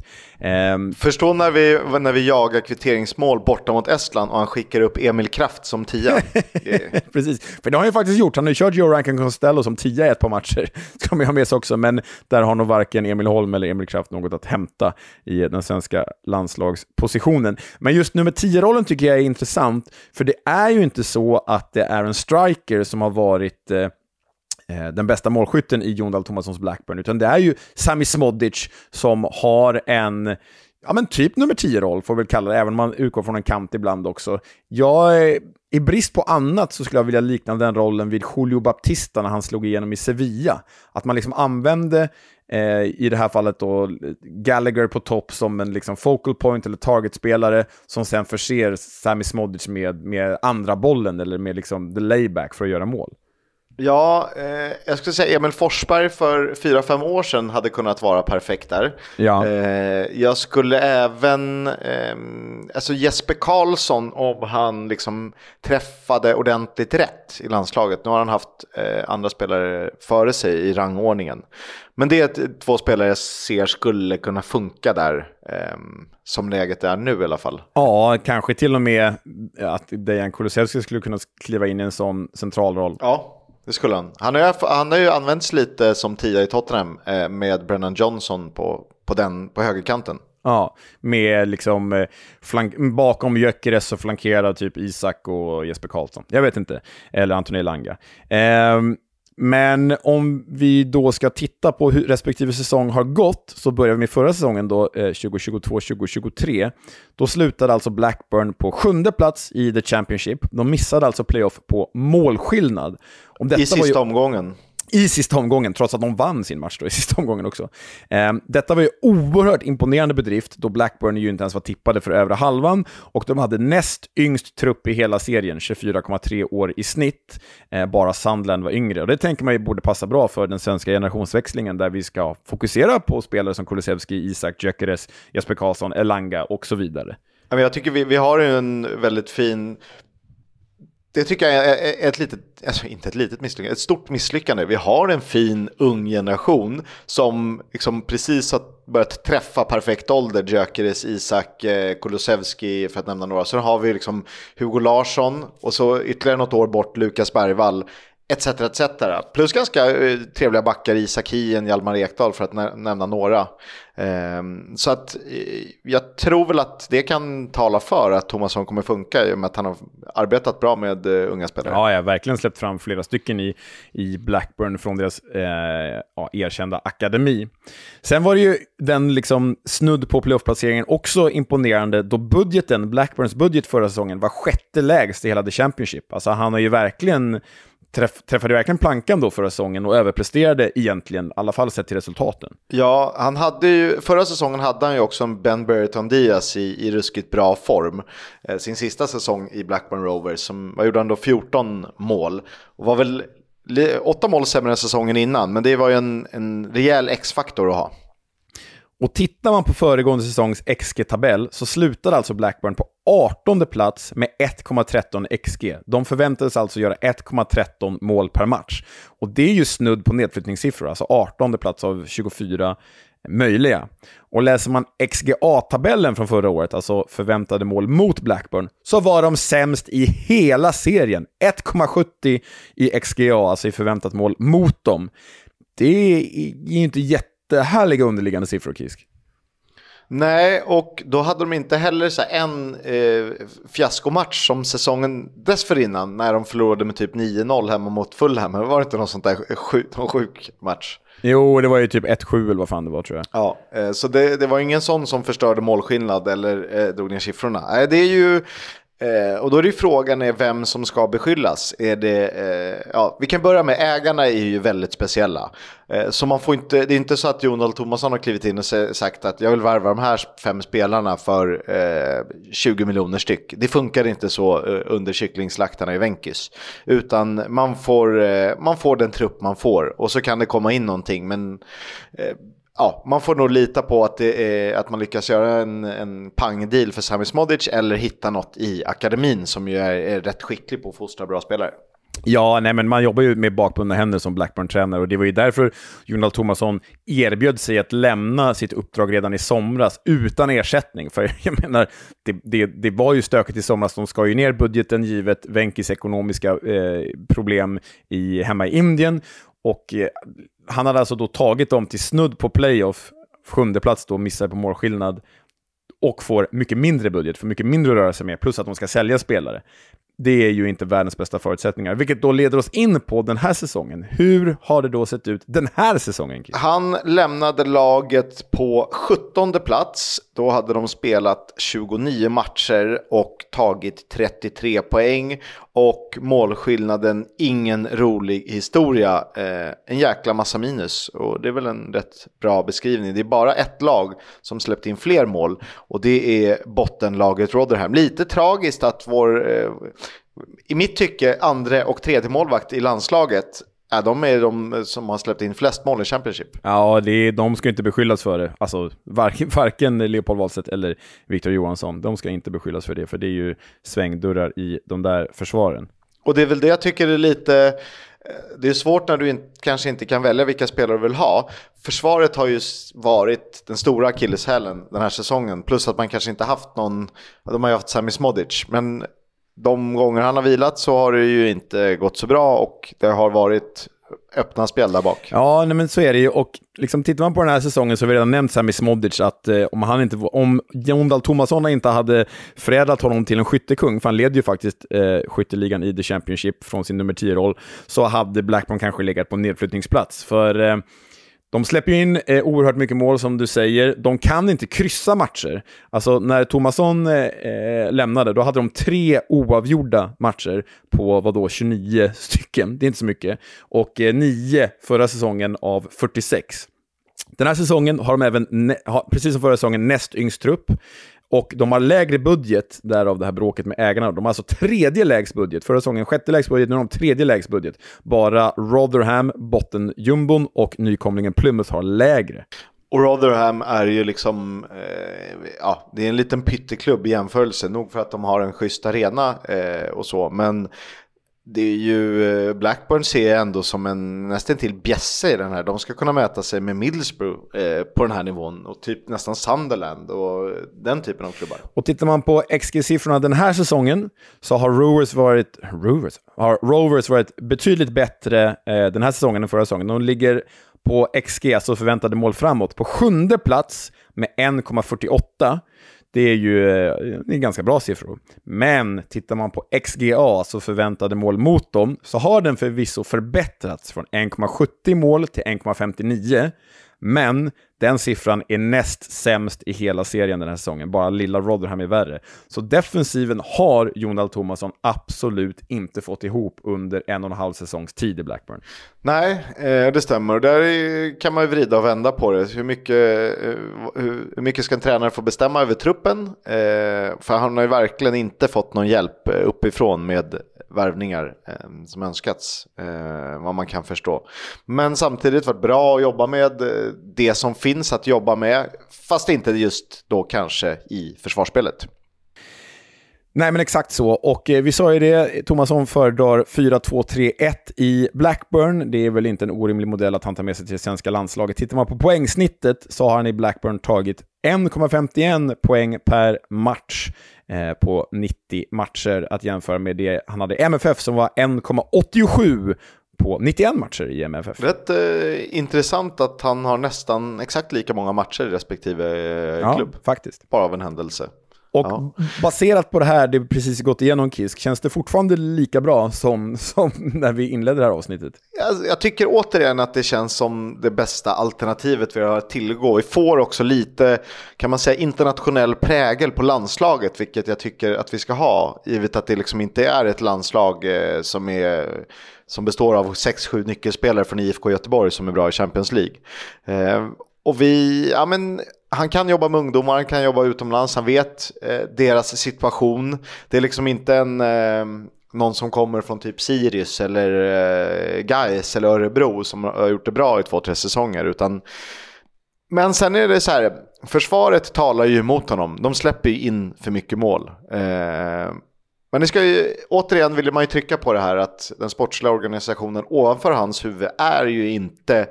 Um... Förstå när vi, när vi jagar kvitteringsmål borta mot Estland och han skickar upp Emil Kraft som tia. *laughs* Precis, för det har han ju faktiskt gjort. Han har ju kört Joe Rankin Costello som tia i ett par matcher, ska man ha med sig också, men där har nog varken Emil Holm eller Emil Kraft något att hämta i den svenska landslagspositionen. Men just nummer 10-rollen tycker jag är intressant, för det är ju inte så att det är en striker som har varit eh, eh den bästa målskytten i Jon Dahl Tomassons Blackburn, utan det är ju Sami Smodic som har en ja men typ nummer 10-roll, får vi väl kalla det, även om man utgår från en kant ibland också. Jag, i brist på annat så skulle jag vilja likna den rollen vid Julio Baptista när han slog igenom i Sevilla. Att man liksom använde Eh, I det här fallet då Gallagher på topp som en liksom focal point eller targetspelare som sen förser Sami Smodic med, med andra bollen eller med liksom the layback för att göra mål. Ja, eh, jag skulle säga Emil Forsberg för 4-5 år sedan hade kunnat vara perfekt där. Ja. Eh, jag skulle även, eh, alltså Jesper Karlsson om han liksom träffade ordentligt rätt i landslaget. Nu har han haft eh, andra spelare före sig i rangordningen. Men det är två spelare jag ser skulle kunna funka där, ehm, som läget är nu i alla fall. Ja, kanske till och med att Dejan Kulusevski skulle kunna kliva in i en sån central roll. Ja, det skulle han. Han har, ju, han har ju använts lite som tia i Tottenham eh, med Brennan Johnson på, på, den, på högerkanten. Ja, med liksom eh, flank, bakom Gyökeres så flankerar typ Isak och Jesper Karlsson. Jag vet inte. Eller Anthony Langa. Eh, men om vi då ska titta på hur respektive säsong har gått, så börjar vi med förra säsongen då, eh, 2022-2023. Då slutade alltså Blackburn på sjunde plats i The Championship. De missade alltså playoff på målskillnad. I sista ju... omgången i sista omgången, trots att de vann sin match då i *laughs* sista omgången också. Eh, detta var ju oerhört imponerande bedrift, då Blackburn ju inte ens var tippade för övre halvan, och de hade näst yngst trupp i hela serien, 24,3 år i snitt. Eh, bara Sandland var yngre, och det tänker man ju borde passa bra för den svenska generationsväxlingen, där vi ska fokusera på spelare som Kulusevski, Isak, Gyökeres, Jesper Karlsson, Elanga och så vidare. Jag tycker vi, vi har en väldigt fin det tycker jag är ett litet, alltså inte ett litet misslyckande, ett stort misslyckande. Vi har en fin ung generation som liksom precis har börjat träffa perfekt ålder. Gyökeres, Isak, eh, Kulusevski för att nämna några. Sen har vi liksom Hugo Larsson och så ytterligare något år bort Lukas Bergvall etc. etc. Plus ganska eh, trevliga backar, Isak Hien, Hjalmar Ekdal för att nämna några. Eh, så att eh, jag tror väl att det kan tala för att Thomasson kommer funka i och med att han har arbetat bra med eh, unga spelare. Ja, jag har verkligen släppt fram flera stycken i, i Blackburn från deras eh, ja, erkända akademi. Sen var det ju den liksom snudd på playoff-placeringen också imponerande då budgeten, Blackburns budget förra säsongen var sjätte lägst i hela The Championship. Alltså han har ju verkligen träff, träffade verkligen plankan då förra säsongen och överpresterade egentligen, i alla fall sett till resultaten. Ja, han hade ju, förra säsongen hade han ju också en Ben Burton Diaz i, i ruskigt bra form. Eh, sin sista säsong i Blackburn Rovers, som var gjorde han då 14 mål. Och var väl åtta mål sämre än säsongen innan, men det var ju en, en rejäl X-faktor att ha. Och tittar man på föregående säsongs XG-tabell så slutade alltså Blackburn på 18 plats med 1,13 XG. De förväntades alltså göra 1,13 mål per match. Och det är ju snudd på nedflyttningssiffror, alltså 18 plats av 24 möjliga. Och läser man XGA-tabellen från förra året, alltså förväntade mål mot Blackburn, så var de sämst i hela serien. 1,70 i XGA, alltså i förväntat mål mot dem. Det är ju inte jättehärliga underliggande siffror, Kisk. Nej, och då hade de inte heller så en eh, fiaskomatch som säsongen dessförinnan när de förlorade med typ 9-0 hemma mot Fulham. Det var inte någon sånt där sjuk, någon sjuk match. Jo, det var ju typ 1-7 eller vad fan det var tror jag. Ja, eh, så det, det, var ingen sån som förstörde målskillnad eller eh, drog ner siffrorna. Nej, det är ju Eh, och då är det frågan är vem som ska beskyllas. Är det, eh, ja, vi kan börja med ägarna är ju väldigt speciella. Eh, så man får inte, det är inte så att Jon Thomasson har klivit in och sagt att jag vill värva de här fem spelarna för eh, 20 miljoner styck. Det funkar inte så eh, under kycklingslaktarna i Venkis. Utan man får, eh, man får den trupp man får och så kan det komma in någonting. Men eh, ja, man får nog lita på att, det är, att man lyckas göra en, en pangdeal för Sami Smodic eller hitta något i akademin som ju är, är rätt skicklig på att fostra bra spelare. Ja, nej, men man jobbar ju med bakbundna händer som Blackburn-tränare och det var ju därför Jonald Thomasson erbjöd sig att lämna sitt uppdrag redan i somras utan ersättning. För jag menar, det, det, det var ju stökigt i somras. De ska ju ner budgeten givet Venkis ekonomiska eh, problem i, hemma i Indien och eh, han hade alltså då tagit dem till snudd på playoff, sjunde plats då, missar på målskillnad, och får mycket mindre budget, för mycket mindre att röra sig med, plus att de ska sälja spelare det är ju inte världens bästa förutsättningar. Vilket då leder oss in på den här säsongen. Hur har det då sett ut den här säsongen? Chris? Han lämnade laget på 17 plats. Då hade de spelat 29 matcher och tagit 33 poäng. Och målskillnaden, ingen rolig historia. Eh, en jäkla massa minus. Och det är väl en rätt bra beskrivning. Det är bara ett lag som släppt in fler mål. Och det är bottenlaget Rotherham. Lite tragiskt att vår... Eh, i mitt tycke andra och tredje målvakt i landslaget Ja, de är de som har släppt in flest mål i Championship. Ja, det är, de ska inte beskyllas för det. Alltså, varken, *laughs* varken Leopold Wahlstedt eller Victor Johansson. De ska inte beskyllas för det, för det är ju svängdörrar i de där försvaren. Och det är väl det jag tycker är lite... Eh, det är svårt när du in, kanske inte kan välja vilka spelare du vill ha. Försvaret har ju varit den stora akilleshälen den här säsongen. Plus att man kanske inte haft någon... De har ju haft Sami Smodic. Men de gånger han har vilat så har det ju inte gått så bra och det har varit öppna spel där bak. Ja, nej, men så är det ju. Och liksom, tittar man på den här säsongen så har vi redan nämnt Sami Smodic att eh, om, han inte, om Jon Dahl Tomasson inte hade förädlat honom till en skyttekung, för han leder ju faktiskt eh, skytteligan i The Championship från sin nummer 10-roll, så hade Blackburn kanske legat på nedflyttningsplats. För eh, de släpper ju in eh, oerhört mycket mål som du säger. De kan inte kryssa matcher. Alltså när Thomasson eh, eh lämnade, då hade de tre oavgjorda matcher på vadå, 29 stycken. Det är inte så mycket. Och eh, 9 förra säsongen av 46. Den här säsongen har de även, precis som förra säsongen, näst yngst trupp. Och de har lägre budget, därav det här bråket med ägarna. De har alltså tredje lägst budget. Förra säsongen sjätte lägst budget, nu har de tredje lägst budget. Bara Rotherham, bottenjumbon och nykomlingen Plymouth har lägre. Och Rotherham är ju liksom, eh, ja, det är en liten pytteklubb i jämförelse. Nog för att de har en schysst arena eh, och så, men det är ju, eh, Blackburn ser jag ändå som en nästan till bjässe i den här. De ska kunna mäta sig med Middlesbrough eh, på den här nivån och typ nästan Sunderland och den typen av klubbar. Och tittar man på XG-siffrorna den här säsongen så har Rovers varit, Rovers, har Rovers varit betydligt bättre eh, den här säsongen än förra säsongen. De ligger på XG, alltså förväntade mål framåt, på sjunde plats med 1,48. Det är ju eh, det är ganska bra siffror. Men tittar man på XGA, så förväntade mål mot dem, så har den förvisso förbättrats från 1,70 mål till 1,59. Men den siffran är näst sämst i hela serien den här säsongen. Bara lilla Rotherham är värre. Så defensiven har Jonal Thomasson absolut inte fått ihop under en och en halv säsongs tid i Blackburn. Nej, eh, det stämmer. Där kan man ju vrida och vända på det. Hur mycket, eh, hur mycket ska en tränare få bestämma över truppen? Eh, för han har ju verkligen inte fått någon hjälp uppifrån med värvningar eh, som önskats, eh, vad man kan förstå. Men samtidigt varit bra att jobba med eh, det som finns att jobba med, fast inte just då kanske i försvarsspelet. Nej, men exakt så. Och eh, vi sa ju det, Thomasson föredrar 4-2-3-1 i Blackburn. Det är väl inte en orimlig modell att han tar med sig till det svenska landslaget. Tittar man på poängsnittet så har han i Blackburn tagit 1,51 poäng per match eh, på 90 matcher. Att jämföra med det han hade i MFF som var 1,87 på 91 matcher i MFF. Rätt eh, intressant att han har nästan exakt lika många matcher i respektive eh, klubb. Ja, faktiskt. Bara av en händelse. Och ja. baserat på det här, det precis gått igenom Kisk, känns det fortfarande lika bra som, *laughs* som när vi inledde det här avsnittet? Jag, jag tycker återigen att det känns som det bästa alternativet vi har att tillgå. Vi får också lite, kan man säga, internationell prägel på landslaget, vilket jag tycker att vi ska ha, givet att det liksom inte är ett landslag eh, som är som består av 6-7 nyckelspelare från IFK Göteborg som är bra i Champions League. Eh, och vi, ja men han kan jobba med ungdomar, han kan jobba utomlands, han vet eh, deras situation. Det är liksom inte en, eh, någon som kommer från typ Sirius eller eh, Gais eller Örebro som har gjort det bra i två, tre säsonger. Utan... Men sen är det så här, försvaret talar ju emot honom. De släpper ju in för mycket mål. Eh, men det ska ju, återigen vill man ju trycka på det här att den sportsliga organisationen ovanför hans huvud är ju inte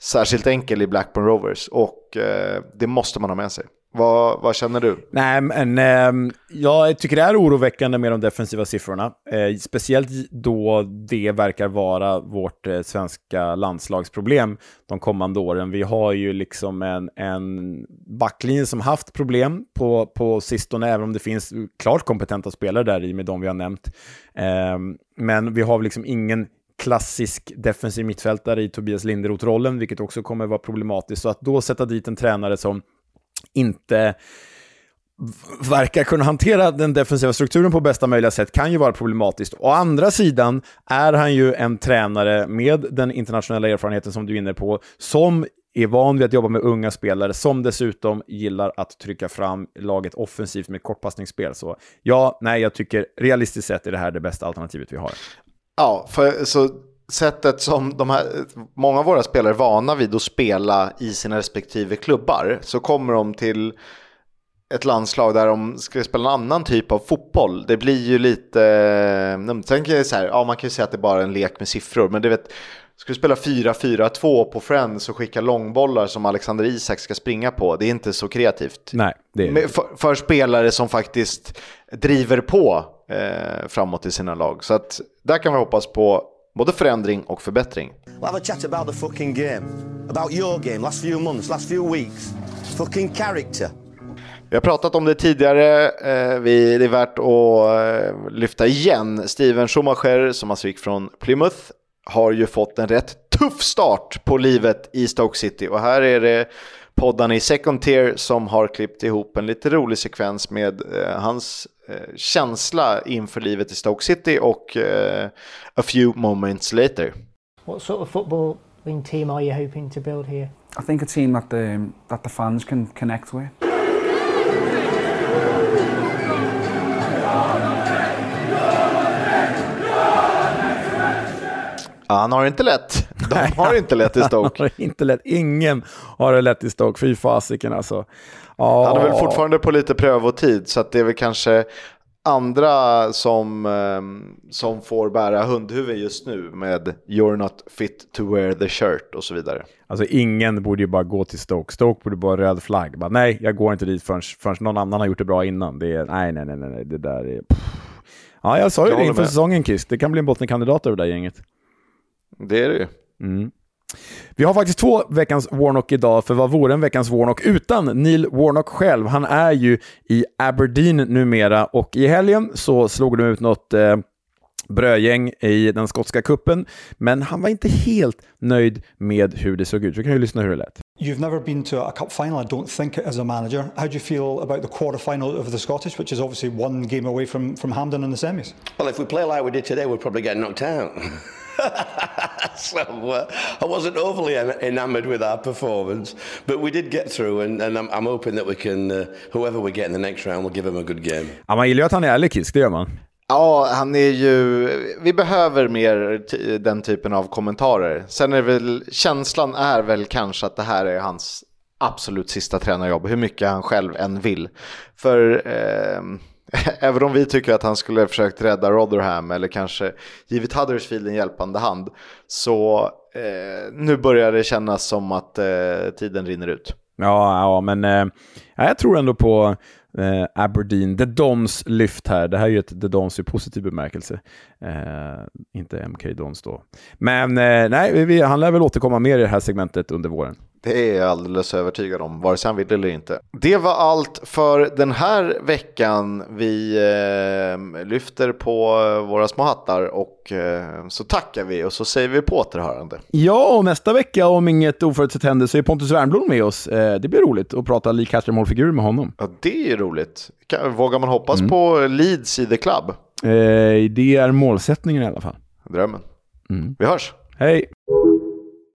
särskilt enkel i Blackburn Rovers och eh, det måste man ha med sig. Vad, vad, känner du? Nej, men eh, jag tycker det är oroväckande med de defensiva siffrorna. Eh, speciellt då det verkar vara vårt eh, svenska landslagsproblem de kommande åren. Vi har ju liksom en, en backlinje som haft problem på, på sistone, även om det finns klart kompetenta spelare där i med de vi har nämnt. Ehm, men vi har liksom ingen klassisk defensiv mittfältare i Tobias Linderoth-rollen, vilket också kommer vara problematiskt. Så att då sätta dit en tränare som inte verkar kunna hantera den defensiva strukturen på bästa möjliga sätt kan ju vara problematiskt. Å andra sidan är han ju en tränare med den internationella erfarenheten som du är inne på, som är van vid att jobba med unga spelare, som dessutom gillar att trycka fram laget offensivt med kortpassningsspel. Så ja, nej, jag tycker realistiskt sett är det här det bästa alternativet vi har. Ja, för så sättet som de här, många av våra spelare är vana vid att spela i sina respektive klubbar så kommer de till ett landslag där de ska spela en annan typ av fotboll. Det blir ju lite, sen kan jag så här, ja man kan ju säga att det är bara en lek med siffror, men det vet, ska du spela 4-4-2 på Friends och skicka långbollar som Alexander Isak ska springa på, det är inte så kreativt. Nej, det är för, för spelare som faktiskt driver på eh, framåt i sina lag. Så att där kan vi hoppas på både förändring och förbättring. We'll have a chat about the fucking game. About your game, last few months, last few weeks. Fucking character. Vi har pratat om det tidigare, eh, det är värt att eh, lyfta igen. Steven Schumacher, som alltså gick från Plymouth, har ju fått en rätt tuff start på livet i Stoke City. Och här är det poddarna i Second Tier som har klippt ihop en lite rolig sekvens med eh, hans eh, känsla inför livet i Stoke City och eh, a few moments later. What sort of footballing team are you hoping to build here? I think a team that the that the fans can connect with. Ja, han har det inte lätt. De har inte lätt i Stoke. Har inte lätt. Ingen har det lätt i Stoke. Fy fasiken alltså. Ja. Han är väl fortfarande på lite prövotid så det är väl kanske andra som, ehm, som får bära hundhuvud just nu med “You're not fit to wear the shirt” och så vidare. Alltså ingen borde ju bara gå till Stoke. Stoke borde bara röd flagg. Bara, nej, jag går inte dit förrän, förrän någon annan har gjort det bra innan. Det är, nej, nej, nej, nej, det där är... Pff. Ja, jag sa ju Jag det inför med. säsongen, Kiss. Det kan bli en bottenkandidat över det där gänget. Det är det ju. Vi har faktiskt två veckans Warnock idag, för vad vore en veckans Warnock utan Neil Warnock själv? Han är ju i Aberdeen numera och i helgen så slog de ut något eh, brödgäng i den skotska kuppen, men han var inte helt nöjd med hur det såg ut. Vi kan ju lyssna hur det lät. You've never been to a cup final, I don't think, as a manager. How do you feel about the quarter final of the Scottish, which is obviously one game away from, from Hampden in the semis? Well, if we play like we did today, we'll probably get knocked out. *laughs* *laughs* so uh, I wasn't overly en- enamoured with our performance, but we did get through, and, and I'm, I'm hoping that we can, uh, whoever we get in the next round, we'll give them a good game. Ja, man gillar ju att han är ärlig, Kisk, det gör man. Ja, han är ju... Vi behöver mer t- den typen av kommentarer. Sen är väl känslan är väl kanske att det här är hans absolut sista tränarjobb, hur mycket han själv än vill. För eh, *laughs* även om vi tycker att han skulle försökt rädda Rotherham eller kanske givit Huddersfield en hjälpande hand, så eh, nu börjar det kännas som att eh, tiden rinner ut. Ja, ja men eh, jag tror ändå på eh, Aberdeen. The Dons lyft här. Det här är ju ett The Dons i positiv bemärkelse. Eh, inte MK Dons då. Men eh, nej, vi, han lär väl återkomma mer i det här segmentet under våren. Det är jag alldeles övertygad om, vare sig han vill eller inte. Det var allt för den här veckan. Vi eh, lyfter på våra små hattar och eh, så tackar vi och så säger vi på återhörande. Ja, och nästa vecka om inget oförutsett händer så är Pontus Wernbloom med oss. Eh, det blir roligt att prata Lee Castro målfigur med honom. Ja, det är ju roligt. Vågar man hoppas på Leeds i The Club? Eh, det är målsättningen i alla fall. Drömmen. Vi hörs. Hej!